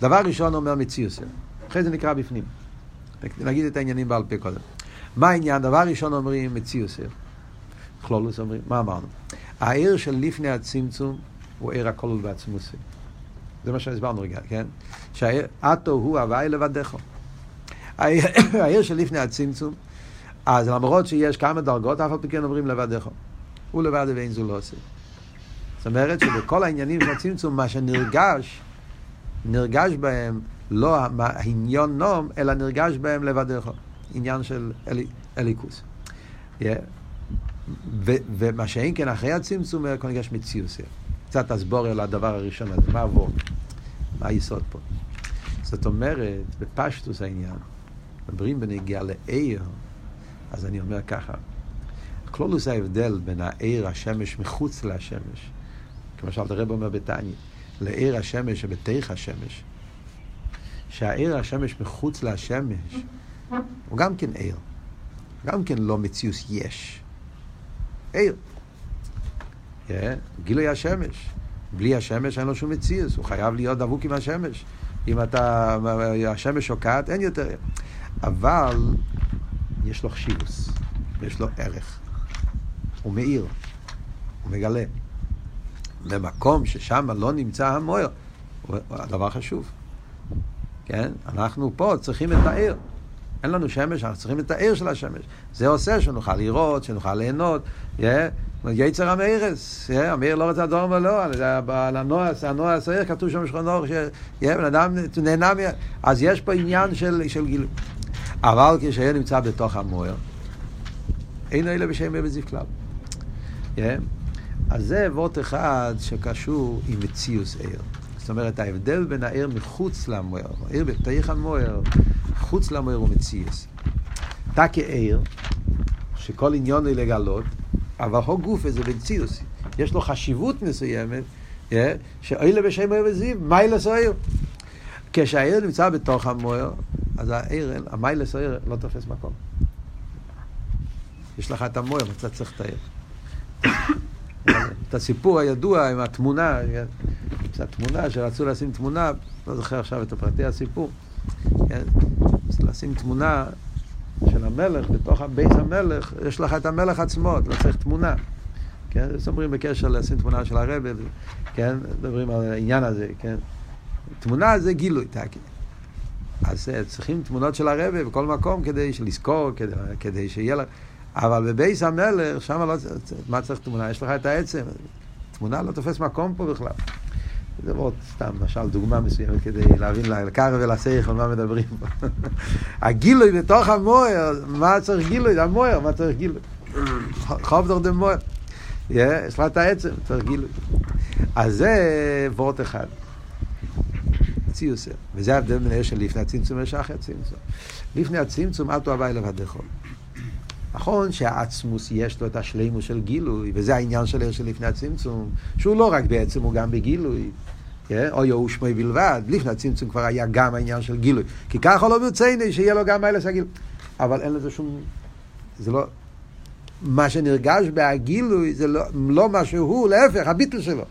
דבר ראשון אומר מציוס, אחרי זה נקרא בפנים. נגיד את העניינים בעל פה קודם. מה העניין? דבר ראשון אומרים מציוס, כלולוס אומרים, מה אמרנו? העיר של לפני הצמצום הוא עיר הכולל בעצמוסי. זה מה שהסברנו רגע, כן? שאתו הוא הוואי לבדך. העיר [coughs] שלפני הצמצום, אז למרות שיש כמה דרגות, אף על פי כן אומרים לבדך. הוא לבד ואין זו לא עושה. זאת אומרת שבכל העניינים של הצמצום, מה שנרגש, נרגש בהם לא העניון נום, אלא נרגש בהם לבדך. עניין של אל, אליקוס. Yeah. ומה שאין כן אחרי הצמצום, כבר נרגש מציוס. קצת אסבור על הדבר הראשון הזה, מה עבור? מה היסוד פה? זאת אומרת, בפשטוס העניין, מדברים בנגיעה לעיר, אז אני אומר ככה, כלולוס ההבדל בין העיר השמש מחוץ לשמש, כמשל הרב אומר בתניא, לעיר השמש שבתיך השמש, שהעיר השמש מחוץ לשמש הוא גם כן עיר, גם כן לא מציוס יש, עיר. Yeah, גילוי השמש. בלי השמש אין לו שום מציאוס, הוא חייב להיות דבוק עם השמש. אם אתה, השמש שוקעת, אין יותר. אבל יש לו חשיבוס, יש לו ערך. הוא מאיר, הוא מגלה. במקום ששם לא נמצא המוער, הוא הדבר חשוב. כן? אנחנו פה צריכים את העיר. אין לנו שמש, אנחנו צריכים את העיר של השמש. זה עושה שנוכל לראות, שנוכל ליהנות. יצר המארס, המאיר לא רוצה אדום ולא, על הנועס, הנועס העיר כתוב שם שכון אור, אדם נהנה, אז יש פה עניין של, של גילוי. אבל כשהיה נמצא בתוך המוער, אין אלה בשם בזיו כלל. אז זה וורט אחד שקשור עם מציאוס עיר. זאת אומרת, ההבדל בין העיר מחוץ למוער, העיר בתוך המוער, חוץ למוער הוא מציאוס. תקי עיר, שכל עניון הוא לגלות, אבל הו גופה זה בנציוס. יש לו חשיבות מסוימת, שאוילה בשם אוהב וזיו, מיילס אוהב. כשהעיר נמצא בתוך המוער, אז העיר, המיילס העיר לא תופס מקום. יש לך את המויר, אתה צריך את העיר. [coughs] את הסיפור הידוע עם התמונה, זו התמונה שרצו לשים תמונה, לא זוכר עכשיו את פרטי הסיפור, כן? לשים תמונה של המלך בתוך בייס המלך, יש לך את המלך עצמו, לא צריך תמונה. כן? אז אומרים בקשר לשים תמונה של הרבי, כן? מדברים על העניין הזה, כן? תמונה זה גילוי, תקי. אז אה, צריכים תמונות של הרבי בכל מקום כדי לזכור, כדי, כדי שיהיה לך... אבל בבייס המלך, שם לא צריך, מה צריך תמונה? יש לך את העצם. תמונה לא תופס מקום פה בכלל. זה מאוד סתם, למשל דוגמה מסוימת כדי להבין לקרב ולסייך על מה מדברים פה. [laughs] הגילוי בתוך המוער, מה צריך גילוי? המוער, מה צריך גילוי? חוב דור דה מוער. יש לך את העצם, צריך גילוי. אז זה וורט אחד. ציוסר. וזה ההבדל בין של לפני הצמצום ושאחרי הצמצום. לפני הצמצום, אל תאהבה אליו הדחול. נכון שהעצמוס יש לו את השלימוס של גילוי, וזה העניין של עיר של לפני הצמצום, שהוא לא רק בעצם, הוא גם בגילוי. כן? או יהוא שמי בלבד, לפני הצמצום כבר היה גם העניין של גילוי. כי ככה לא ברציני שיהיה לו גם האלה הגילוי. אבל אין לזה שום... זה לא... מה שנרגש בהגילוי זה לא, לא מה שהוא, להפך, הביטל שלו.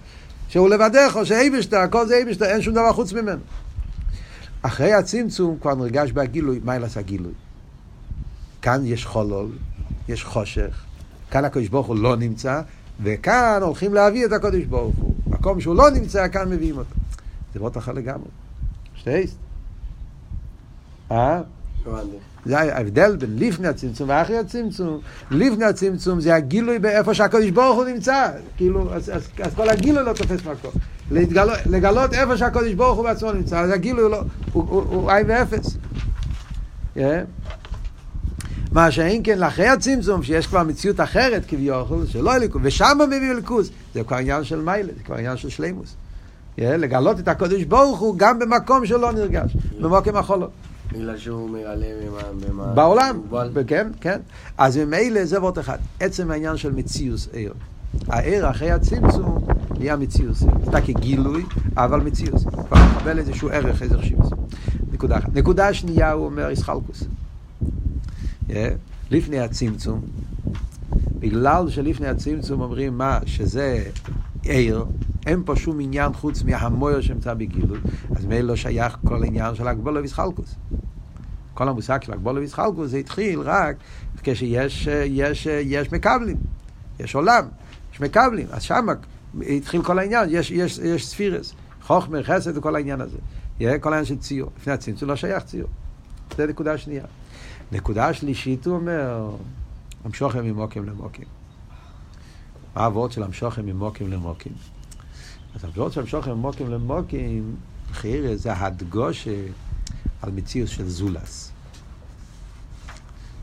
שהוא לבדך, או שאייבשטר, הכל זה אייבשטר, אין שום דבר חוץ ממנו. אחרי הצמצום כבר נרגש בהגילוי, ילעשה הגילוי? כאן יש חולול, יש חושך, כאן הקדוש ברוך הוא לא נמצא, וכאן הולכים להביא את הקדוש ברוך הוא. מקום שהוא לא נמצא, כאן מביאים אותו. זה מאוד אחר לגמרי. שטייסט. אה? זה ההבדל בין לפני הצמצום ואחרי הצמצום. לפני הצמצום זה הגילוי באיפה שהקדוש ברוך הוא נמצא. כאילו, אז, אז, אז כל הגילוי לא תופס מקום. לגלו, לגלות איפה שהקדוש ברוך הוא בעצמו נמצא, אז הגילוי לא, הוא עין ואפס. Yeah. מה שאין כן לאחרי הצמצום, שיש כבר מציאות אחרת כביכול, שלא אליקוס, ושם מביא אליקוס, זה כבר עניין של מיילה, זה כבר עניין של שלימוס. לגלות את הקודש ברוך הוא גם במקום שלא נרגש, במוקם החולות. בגלל שהוא מרעלם בעולם, כן, כן. אז ממילא זה ועוד אחד. עצם העניין של מציאוס עיר. העיר אחרי הצמצום נהיה מציאוס. אתה כגילוי, אבל מציאוס. כבר מקבל איזשהו ערך, איזה חשיבוס. נקודה אחת. נקודה שנייה, הוא אומר, איסחלקוס. לפני הצמצום, בגלל שלפני הצמצום אומרים מה, שזה עיר, אין פה שום עניין חוץ מהמויר שנמצא בגילוי, אז מילא לא שייך כל העניין של הגבולה ויסחלקוס. כל המושג של הגבולה ויסחלקוס זה התחיל רק כשיש יש, יש מקבלים, יש עולם, יש מקבלים, אז שם התחיל כל העניין, יש, יש, יש ספירס, חוכמה, חסד וכל העניין הזה. כל העניין של ציור. לפני הצמצום לא שייך ציור. זה נקודה שנייה. נקודה שלישית הוא אומר, המשוכם ממוקים למוקים. מה הוורד של המשוכם ממוקים למוקים? אז הוורד של המשוכם ממוקים למוקים, חייר זה הדגושה על מציאות של זולס.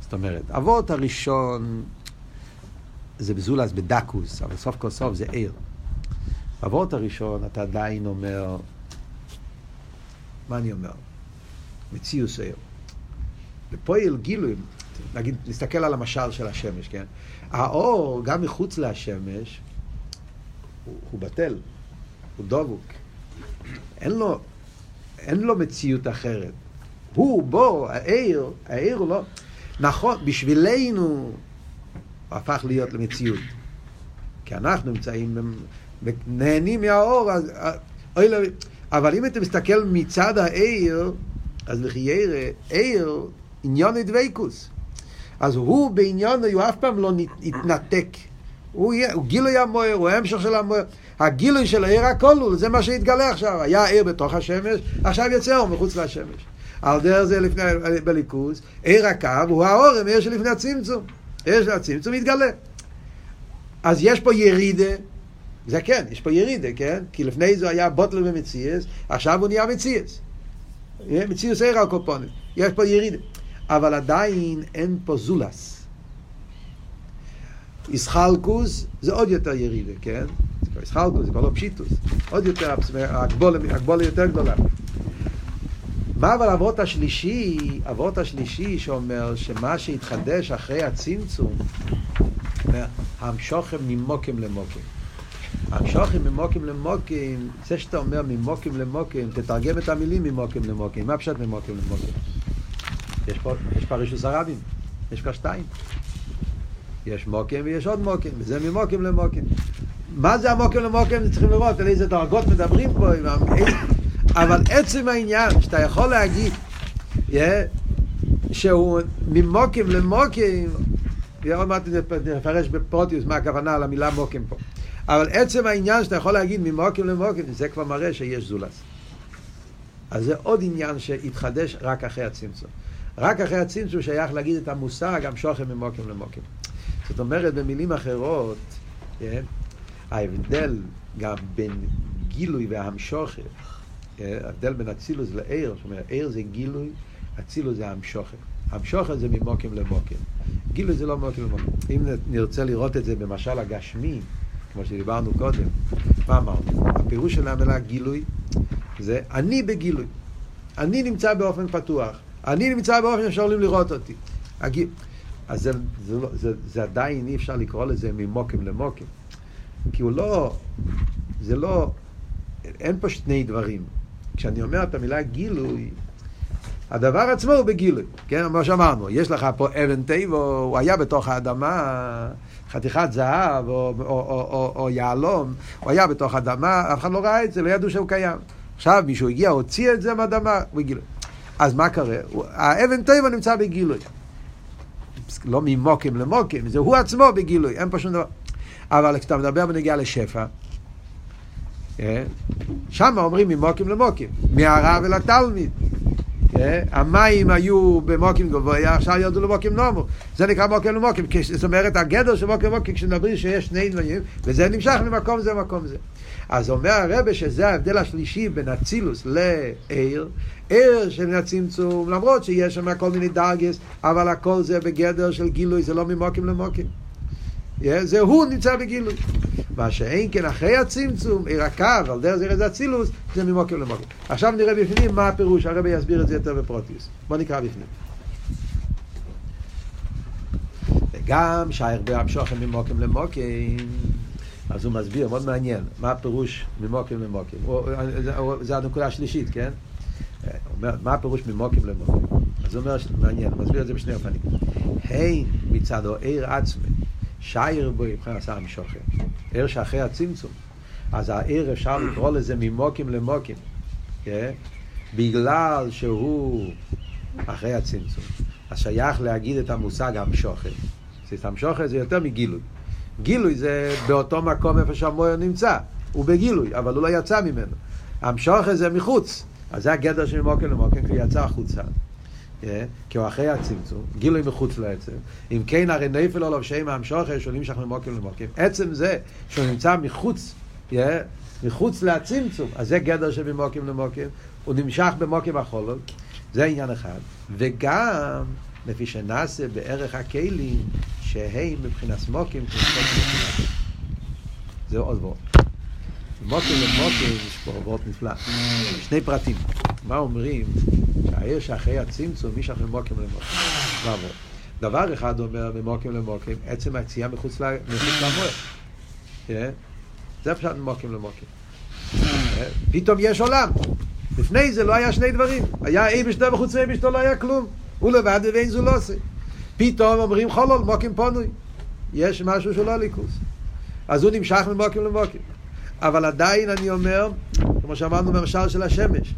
זאת אומרת, הוורד הראשון זה בזולס בדקוס, אבל סוף כל סוף זה עיר. בוורד הראשון אתה עדיין אומר, מה אני אומר? מציאות עיר. בפועל גילוי, נגיד, נסתכל על המשל של השמש, כן? האור, גם מחוץ לשמש, הוא, הוא בטל, הוא דבוק. אין לו, אין לו מציאות אחרת. הוא בו, העיר, העיר הוא לא... נכון, בשבילנו הוא הפך להיות למציאות. כי אנחנו נמצאים, נהנים מהאור, אז... אבל אם אתה מסתכל מצד העיר, אז לכי עיר עניון דבייקוס. אז הוא בעניון, הוא אף פעם לא יתנתק. הוא, הוא גילוי המוער, הוא המשך של המוער. הגילוי של העיר הכל הוא, זה מה שהתגלה עכשיו. היה עיר בתוך השמש, עכשיו יצא אור מחוץ לשמש. על דרך זה לפני, בליכוז, עיר הקו הוא האורם, עיר שלפני הצמצום. עיר של הצמצום מתגלה. אז יש פה ירידה, זה כן, יש פה ירידה, כן? כי לפני זה היה בוטל ומציאס, עכשיו הוא נהיה מציאס. מציאס עיר על קופונים. יש פה ירידה. אבל עדיין אין פה זולס. איסחלקוס זה עוד יותר ירידה, כן? זה כבר איסחלקוס, זה כבר לא פשיטוס. עוד יותר, הגבולה יותר גדולה. מה אבל אבות השלישי, אבות השלישי שאומר שמה שהתחדש אחרי הצמצום, המשוכם ממוקים למוקים. המשוכם ממוקים למוקים, זה שאתה אומר ממוקים למוקים, תתרגם את המילים ממוקים למוקים. מה פשוט ממוקים למוקים? יש פה, יש פה רשוס הרבים, יש כבר שתיים. יש מוקם ויש עוד מוקם, וזה ממוקם למוקם. מה זה המוקם למוקם? צריכים לראות על איזה דרגות מדברים פה, [coughs] אבל עצם העניין שאתה יכול להגיד yeah, שהוא ממוקם למוקם, עוד מעט נפרש בפרוטיוס מה הכוונה למילה מוקם פה. אבל עצם העניין שאתה יכול להגיד ממוקם למוקם, זה כבר מראה שיש זולס. אז זה עוד עניין שהתחדש רק אחרי הצמצום. רק אחרי הצמצום שייך להגיד את המושג גם שוכם ממוקם למוקם. זאת אומרת, במילים אחרות, כן, ההבדל גם בין גילוי והמשוכר, כן, ההבדל בין אצילוס לעיר, זאת אומרת, עיר זה גילוי, אצילוס זה המשוכר. המשוכר זה ממוקם למוקם. גילוי זה לא ממוקם למוקם. אם נרצה לראות את זה במשל הגשמי, כמו שדיברנו קודם, מה אמרנו? הפירוש של המילה גילוי זה אני בגילוי. אני נמצא באופן פתוח. אני נמצא באופן שאפשר לראות אותי. אז זה, זה, זה, זה, זה עדיין אי אפשר לקרוא לזה ממוקים למוקים. כי הוא לא, זה לא, אין פה שני דברים. כשאני אומר את המילה גילוי, הדבר עצמו הוא בגילוי, כן? כמו שאמרנו, יש לך פה אבן טבע, הוא היה בתוך האדמה, חתיכת זהב או, או, או, או, או יהלום, הוא היה בתוך האדמה, אף אחד לא ראה את זה, לא ידעו שהוא קיים. עכשיו מישהו הגיע, הוציא את זה מהאדמה, הוא גילוי. אז מה קרה? האבן טבע נמצא בגילוי. לא ממוקים למוקים, זה הוא עצמו בגילוי, אין פה שום דבר. אבל כשאתה מדבר בנגיעה לשפע, אה, שם אומרים ממוקים למוקים, מהרב אל התלמיד. אה, המים היו במוקים גבוה, עכשיו ירדו למוקים נומו. זה נקרא מוקים למוקים. זאת אומרת, הגדר של מוקים למוקים, כשנדברים שיש שני דברים, וזה נמשך ממקום זה למקום זה. אז אומר הרבה שזה ההבדל השלישי בין אצילוס לעיר, ער של הצמצום, למרות שיש שם כל מיני דרגס, אבל הכל זה בגדר של גילוי, זה לא ממוקים למוקים. זה הוא נמצא בגילוי. מה שאין כן אחרי הצמצום, עיר הקו, על דרך זה אצילוס, זה ממוקים למוקים. עכשיו נראה בפנים מה הפירוש, הרבי יסביר את זה יותר בפרוטיוס. בוא נקרא בפנים. וגם שהרבה המשוכן ממוקים למוקים, אז הוא מסביר, מאוד מעניין, מה הפירוש ממוקים למוקים. זה הנקודה השלישית, כן? אומר, מה הפירוש ממוקים למוקים? אז הוא אומר, מעניין, הוא מסביר את זה בשני אופנים. הן מצד העיר עצמי, שייר בו מבחינת עשה המשוכר. עיר שאחרי הצמצום. אז העיר אפשר לקרוא לזה ממוקים למוקים. כן? בגלל שהוא אחרי הצמצום. אז שייך להגיד את המושג המשוכר. המשוכר זה יותר מגילוי. גילוי זה באותו מקום איפה שהמויר נמצא. הוא בגילוי, אבל הוא לא יצא ממנו. המשוכר זה מחוץ. אז זה הגדר של מוקר למוקר, כי הוא יצא החוצה. Yeah, כי הוא אחרי הצמצום, גילוי מחוץ לעצם. אם כן, הרי נפל עליו שם המשוכר שהוא נמשך ממוקר למוקר. עצם זה שהוא נמצא מחוץ, yeah, מחוץ לצמצום, אז זה גדר של ממוקר למוקר. הוא נמשך במוקר החולות, זה עניין אחד. וגם, לפי שנעשה בערך הכלים, שהם מבחינת סמוקים, זה עוד ועוד. מוקר למוקר יש פה עבוד נפלא. שני פרטים. מה אומרים? שהעיר שאחרי הצמצום, מי שאחרי. מה עבור? דבר אחד אומר ממוקר למוקר, עצם היציאה מחוץ למוער. כן? זה פשוט ממוקר למוקר. פתאום יש עולם. לפני זה לא היה שני דברים. היה אי בשתו וחוץ מאי בשתו לא היה כלום. הוא לבד ואין זו לא עושה. פתאום אומרים חולול, מוקים פונוי. יש משהו שהוא לא ליכוס. אז הוא נמשך ממוקים למוקים. אבל עדיין אני אומר, כמו שאמרנו במשל של השמש,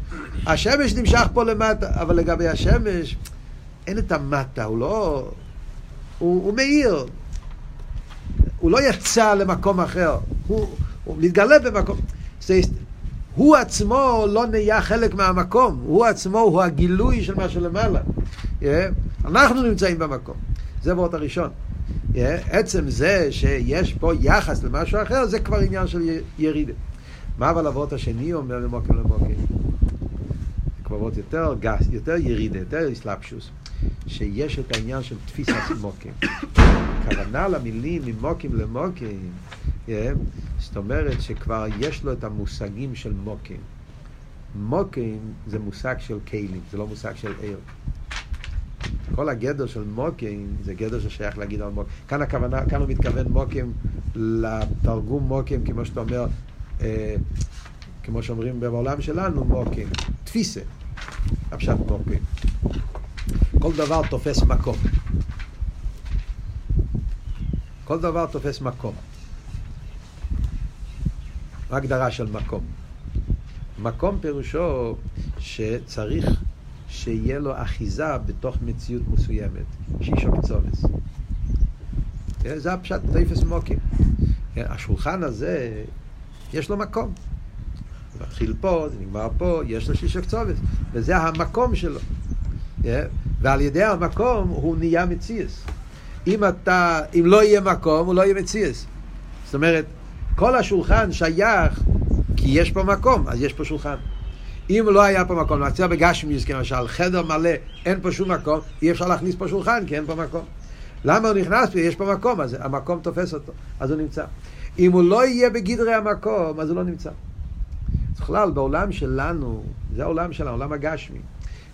השמש נמשך פה למטה, אבל לגבי השמש, אין את המטה, הוא לא... הוא, הוא מאיר. הוא לא יצא למקום אחר, הוא, הוא מתגלה במקום. הוא עצמו לא נהיה חלק מהמקום, הוא עצמו הוא הגילוי של מה שלמעלה. Yeah. אנחנו נמצאים במקום. זה וורט הראשון. עצם זה שיש פה יחס למשהו אחר, זה כבר עניין של ירידה. מה אבל אבות השני אומר למוקר למוקר? אבות יותר גס, יותר ירידה, יותר אסלאפשוס, שיש את העניין של תפיסת מוקר. הכוונה למילים ממוקים למוקים, זאת אומרת שכבר יש לו את המושגים של מוקים. מוקים זה מושג של כלים, זה לא מושג של עיר. כל הגדר של מוקים זה גדר ששייך להגיד על מוקים. כאן הכוונה, כאן הוא מתכוון מוקים לתרגום מוקים, כמו שאתה אומר, אה, כמו שאומרים בעולם שלנו, מוקים. תפיסה, הפשט מוקים. כל דבר תופס מקום. כל דבר תופס מקום. מה של מקום? מקום פירושו שצריך שיהיה לו אחיזה בתוך מציאות מסוימת, שישוק צובס. כן, זה הפשט, תפס מוקים. כן, השולחן הזה, יש לו מקום. זה מתחיל פה, זה נגמר פה, יש לו שישוק צובס, וזה המקום שלו. כן, ועל ידי המקום הוא נהיה מציאס. אם אתה, אם לא יהיה מקום, הוא לא יהיה מציאס. זאת אומרת, כל השולחן שייך כי יש פה מקום, אז יש פה שולחן. אם לא היה פה מקום, נמצא בגשמיוס כמשל, חדר מלא, אין פה שום מקום, אי אפשר להכניס פה שולחן כי אין פה מקום. למה הוא נכנס? יש פה מקום, אז המקום תופס אותו, אז הוא נמצא. אם הוא לא יהיה בגדרי המקום, אז הוא לא נמצא. בכלל, בעולם שלנו, זה העולם שלנו, העולם הגשמי,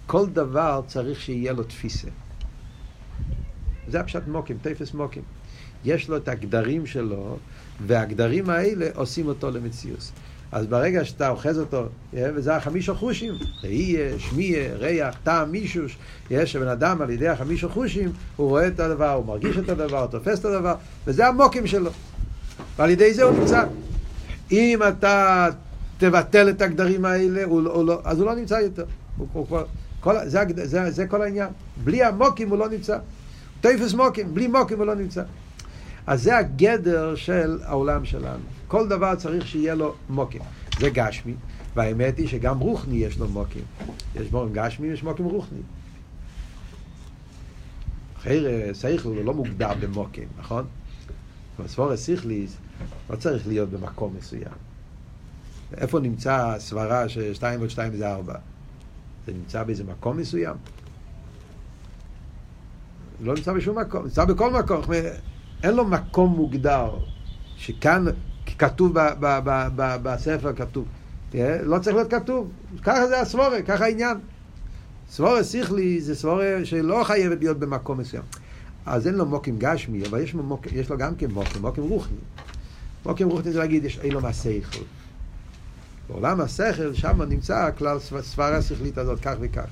כל דבר צריך שיהיה לו תפיסה. זה הפשט מוקים, תפס מוקים. יש לו את הגדרים שלו, והגדרים האלה עושים אותו למציאוס. אז ברגע שאתה אוחז אותו, וזה החמישה חושים, ראייה, שמייה, ריח, טעם, מישוש, יש שבן אדם על ידי החמישה חושים, הוא רואה את הדבר, הוא מרגיש את הדבר, הוא תופס את הדבר, וזה המוקים שלו. ועל ידי זה הוא נמצא. אם אתה תבטל את הגדרים האלה, הוא, הוא לא, אז הוא לא נמצא יותר. הוא, הוא, הוא, כל, זה, זה, זה כל העניין. בלי המוקים הוא לא נמצא. תפס מוקים, בלי מוקים הוא לא נמצא. אז זה הגדר של העולם שלנו. כל דבר צריך שיהיה לו מוקים. זה גשמי, והאמת היא שגם רוחני יש לו מוקים. יש מוקים גשמי ויש מוקים רוחני. אחרי שכל הוא לא מוגדר במוקים, נכון? בספורס סיכליס לא צריך להיות במקום מסוים. איפה נמצא הסברה ששתיים ועוד שתיים זה ארבע? זה נמצא באיזה מקום מסוים? לא נמצא בשום מקום, נמצא בכל מקום. אין לו מקום מוגדר, שכאן כתוב בספר, כתוב. לא צריך להיות כתוב, ככה זה הסבורה, ככה העניין. סבורה שכלי זה סבורה שלא חייבת להיות במקום מסוים. אז אין לו מוקים גשמי, אבל יש, מוק, יש לו גם כן מוקים, מוקים רוחני. מוקים רוחני זה להגיד, יש אין לו מהשכל. בעולם השכל, שם נמצא כלל סברה שכלית הזאת, כך וכך.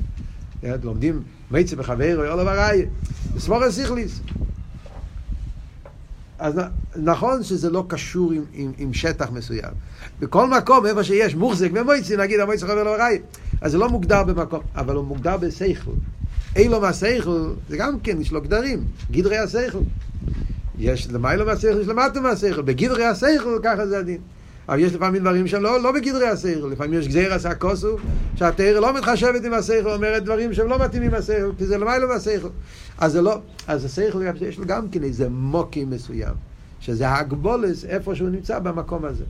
לומדים מיצי בחברו, יאללה וראי, סבורה שכליס. אז נכון שזה לא קשור עם, עם, עם שטח מסוים. בכל מקום, איפה שיש מוחזק ומויצי, נגיד המויצי חבר ראי, אז זה לא מוגדר במקום, אבל הוא מוגדר בסייכל. אילו מהסייכל, זה גם כן, יש לו גדרים, גדרי הסייכל. יש למיילו מהסייכל, יש למטה מהסייכל. בגדרי הסייכל, ככה זה הדין. אבל יש לפעמים דברים שהם לא, לא בגדרי השכל, לפעמים יש גזיר עשה כוסו, שהתרא לא מתחשבת עם השכל, אומרת דברים שהם לא מתאימים השכל, כי זה למיילו מהשכל. אז זה לא, אז השכל יש לו גם כן איזה מוקים מסוים, שזה הגבולס איפה שהוא נמצא במקום הזה.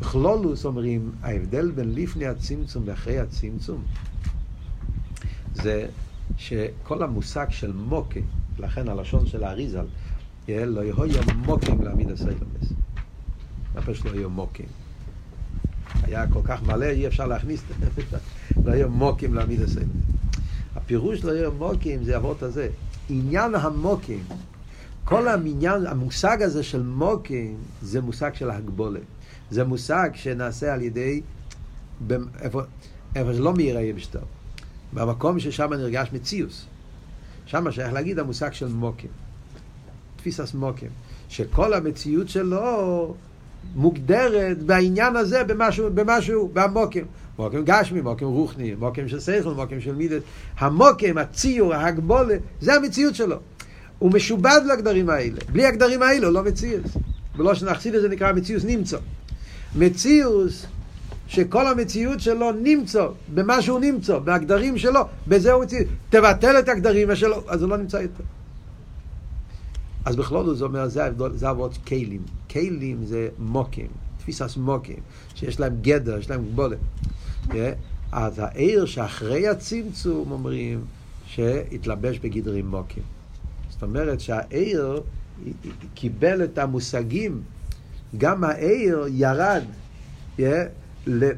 בכלולוס אומרים, ההבדל בין לפני הצמצום ואחרי הצמצום, זה שכל המושג של מוקה, לכן הלשון של האריזל, לא יהיה מוקים להעמיד הסיילומס. נפש לא היו מוקים. היה כל כך מלא, אי אפשר להכניס לא היו מוקים להעמיד הסלם. הפירוש לא היו מוקים זה אבות הזה. עניין המוקים, כל המניין, המושג הזה של מוקים, זה מושג של הגבולת. זה מושג שנעשה על ידי, איפה, איפה לא מאירי יבשתו, במקום ששם נרגש מציוס. שם שייך להגיד המושג של מוקים. תפיסת מוקים. שכל המציאות שלו מוגדרת בעניין הזה במשהו, במשהו, במוקים. מוקים גשמי, מוקים רוחני, מוקים של שכל, מוקים של מידת. המוקים, הציור, ההגבולה, זה המציאות שלו. הוא משובד לגדרים האלה. בלי הגדרים האלה הוא לא מציאות. ולא שנחסיד את זה נקרא מציאות נמצא. מציאות שכל המציאות שלו נמצא במה שהוא נמצא, בהגדרים שלו, בזה הוא מציאות. תבטל את הגדרים שלו, אז הוא לא נמצא יותר. אז בכלול זה אומר, זה, עבוד כלים. כלים זה מוקים, תפיסת מוקים, שיש להם גדר, יש להם גבולת. Yeah. אז העיר שאחרי הצמצום אומרים שהתלבש בגדרים מוקים. זאת אומרת שהעיר קיבל את המושגים, גם העיר ירד yeah,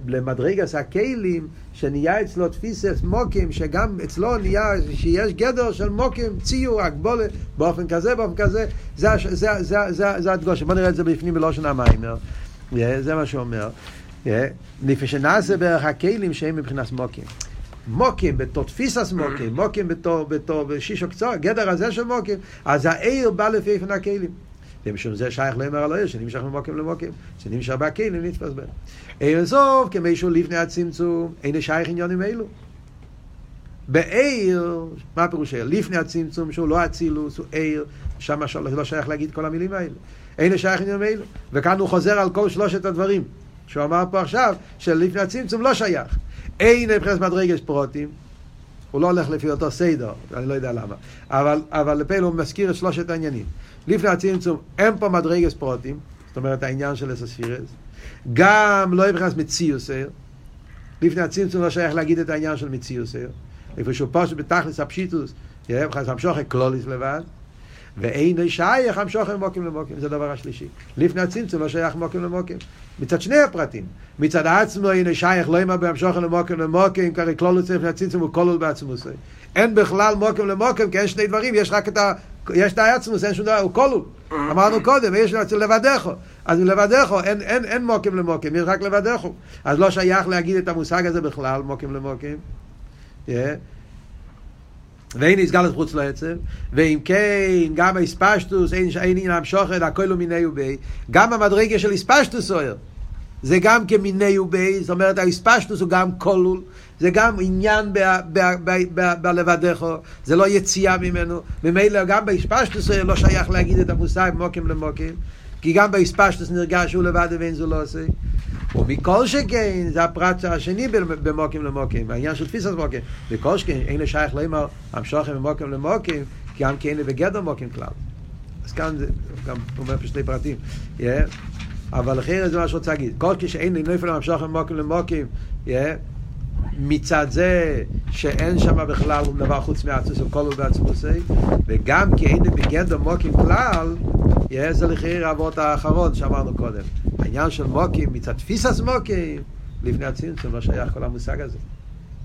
למדרגס הכלים, שנהיה אצלו תפיסס מוקים, שגם אצלו נהיה, שיש גדר של מוקים, ציור, הגבולת, באופן כזה, באופן כזה, זה, זה, זה, זה, זה, זה הדגושה. בוא נראה את זה בפנים בלושן המיימר, זה מה שהוא אומר. לפני שנעשה בערך הכלים שהם מבחינת מוקים. מוקים בתור תפיסס מוקים, מוקים בתור, בתור שישו קצור, גדר הזה של מוקים, אז העיר בא לפי איפן הכלים. ומשום זה שייך לאמר על העיר, שנמשך ממוקים למוקים, שנמשך בהכלים נתפס בהם. אין סוף, כמי שהוא לפני הצמצום, אין שייך עניונים אלו. בעיר, מה פירוש עיר? לפני הצמצום, שהוא לא אצילוס, הוא עיר, שם לא שייך להגיד כל המילים האלה. אין שייך עניונים אלו. וכאן הוא חוזר על כל שלושת הדברים. שהוא אמר פה עכשיו, שלפני הצמצום לא שייך. אין מבחינת מדרגת פרוטים, הוא לא הולך לפי אותו סדר, אני לא יודע למה. אבל, אבל לפעמים הוא מזכיר את שלושת העניינים. לפני הצמצום אין פה מדרגת פרוטים, זאת אומרת העניין של אסספירס. גם לא מבחינת מציוסר. לפני הצמצום לא שייך להגיד את העניין של מציוסר. איפה שהוא פשוט בתכלס הפשיטוס, מבחינת המשוכן קלוליס לבד. ואין שייך המשוכן מוקים למוקים, זה הדבר השלישי. לפני הצמצום לא שייך מוקים למוקים. מצד שני הפרטים. מצד עצמו אין שייך לא אימה בהמשוכן למוקים למוקים, כרי כלולוס לפני הצמצום הוא כולל בעצמו. אין בכלל מוקים למוקים, כי אין שני דברים, יש רק את. יש את העצמוס, אין שום דבר, הוא כולל. אמרנו קודם, יש לבדךו. אז לבדךו, אין, אין, אין מוקים למוקים, יש רק לבדךו. אז לא שייך להגיד את המושג הזה בכלל, מוקים למוקים. Yeah. ואין נסגלת חוץ לעצם, ואם כן, גם האספשטוס, אין עניין המשוכן, הכל הוא מיני ובי, גם המדרגה של אספשטוס אוהר, זה גם כמיני ובי, זאת אומרת האספשטוס הוא גם כלול, זה גם עניין בלבדךו, זה לא יציאה ממנו, ממילא גם באספשטוס לא שייך להגיד את המושג מוקים למוקים, כי גם באספשטוס נרגש שהוא לבד ואין זו לא עושה. ומכל שכן, זה הפרט השני במוקים למוקים, העניין של תפיסת מוקים. וכל שכן, אין לשייך לאמר, המשוכם ממוקים למוקים, כי גם כי אין בגדר מוקים כלל. אז כאן זה, גם אומר פה שני פרטים. Yeah. אבל אחרי זה מה שרוצה להגיד. כל כשאין נפל המשוכם ממוקים למוקים, yeah. מצד זה שאין שם בכלל דבר חוץ מעצמוס וכל הוא וגם כי אין בגדר מוקים כלל, יהיה זה לחייר האבות האחרון שאמרנו קודם. העניין של מוקים, מצד תפיסס מוקים, לפני הצמצום לא שייך כל המושג הזה.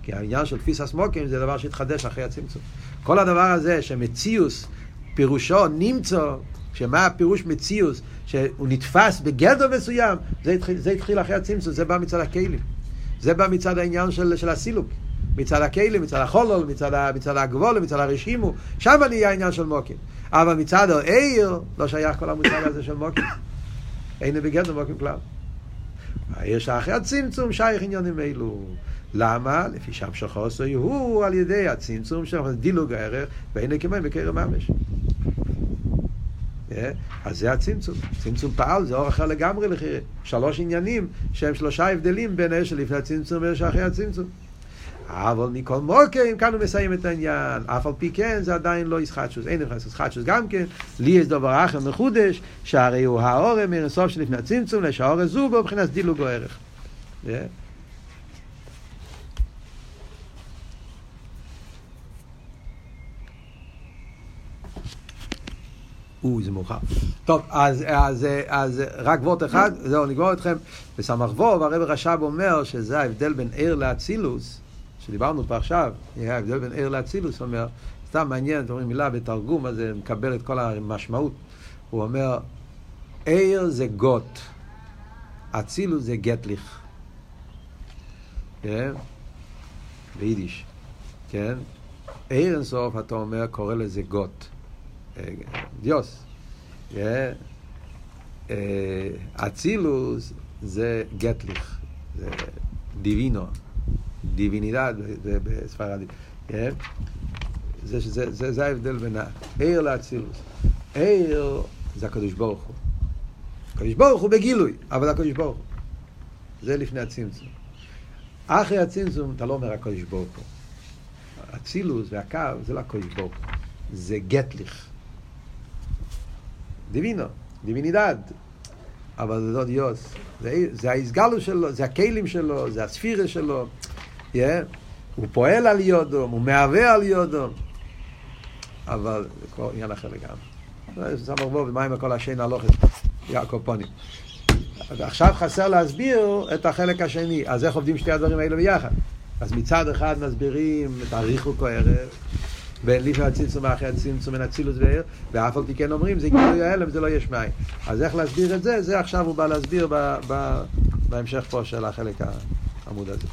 כי העניין של תפיסס מוקים זה דבר שהתחדש אחרי הצמצום. כל הדבר הזה שמציוס, פירושו נמצא, שמה הפירוש מציוס, שהוא נתפס בגדר מסוים, זה התחיל, זה התחיל אחרי הצמצום, זה בא מצד הכלים. זה בא מצד העניין של, של הסילוק. מצד הכלים, מצד החולול, מצד, מצד הגבול, מצד הרשימו, שם נהיה העניין של מוקים. אבל מצד העיר, לא שייך כל המושג הזה של מוקים. אין בגדר מוקים כלל. העיר שאחרי הצמצום שייך עניינים אלו. למה? לפי שם שחוסוי הוא על ידי הצמצום של דילוג הערך ואין כמי בקרב ממש. אז זה הצמצום. צמצום פעל זה אור אחר לגמרי לחירה. שלוש עניינים שהם שלושה הבדלים בין אלה שלפני הצמצום ואלה שאחרי הצמצום. אבל מכל מוקים, כאן הוא מסיים את העניין. אף על פי כן, זה עדיין לא ישחטשוס. אין נכנס ישחטשוס גם כן. לי יש דבר אחר מחודש, שהרי הוא האורם מרסוף שלפני הצמצום, לשהאורם זוגו, מבחינת דילוג או ערך. Yeah. אוי, זה מאוחר. טוב, אז, אז, אז רק וורט אחד, זהו, נגמור אתכם. בסמ"ך ווב, הרב רש"ב אומר שזה ההבדל בין ער לאצילוס, שדיברנו פה עכשיו, ההבדל בין ער לאצילוס, אומר, סתם מעניין, אתם אומרים מילה בתרגום, אז זה מקבל את כל המשמעות. הוא אומר, ער זה גוט, אצילוס זה גטליך. כן? ביידיש, כן? ער אינסוף, אתה אומר, קורא לזה גוט. דיוס. אצילוס זה גטליך, זה דיווינו, דיווינידד בספרדית. זה, זה, זה, זה ההבדל בין העיר לאצילוס. עיר זה הקדוש ברוך הוא. הקדוש ברוך הוא בגילוי, אבל הקדוש ברוך הוא. זה לפני הצמצום. אחרי הצמצום אתה לא אומר הקדוש ברוך הוא. אצילוס והקו זה לא הקדוש ברוך הוא. זה גטליך. דיווינו, דיווינידד. אבל זה לא דיוס. זה, זה ההסגלו שלו, זה הכלים שלו, זה הספירה שלו. Yeah. הוא פועל על יודום, הוא מהווה על יודום. אבל זה כבר עניין אחר לגמרי. סמר בו, ומה עם כל השן הלוכת? יעקב פונים. עכשיו חסר להסביר את החלק השני. אז איך עובדים שתי הדברים האלו ביחד? אז מצד אחד מסבירים את הריחוק הערב. בין לפני הצמצום אחרי הצמצום בין אצילוס וער, ואף על פי כן אומרים זה גילוי ההלם, זה לא יש מים. אז איך להסביר את זה? זה עכשיו הוא בא להסביר ב, ב, בהמשך פה של החלק העמוד הזה.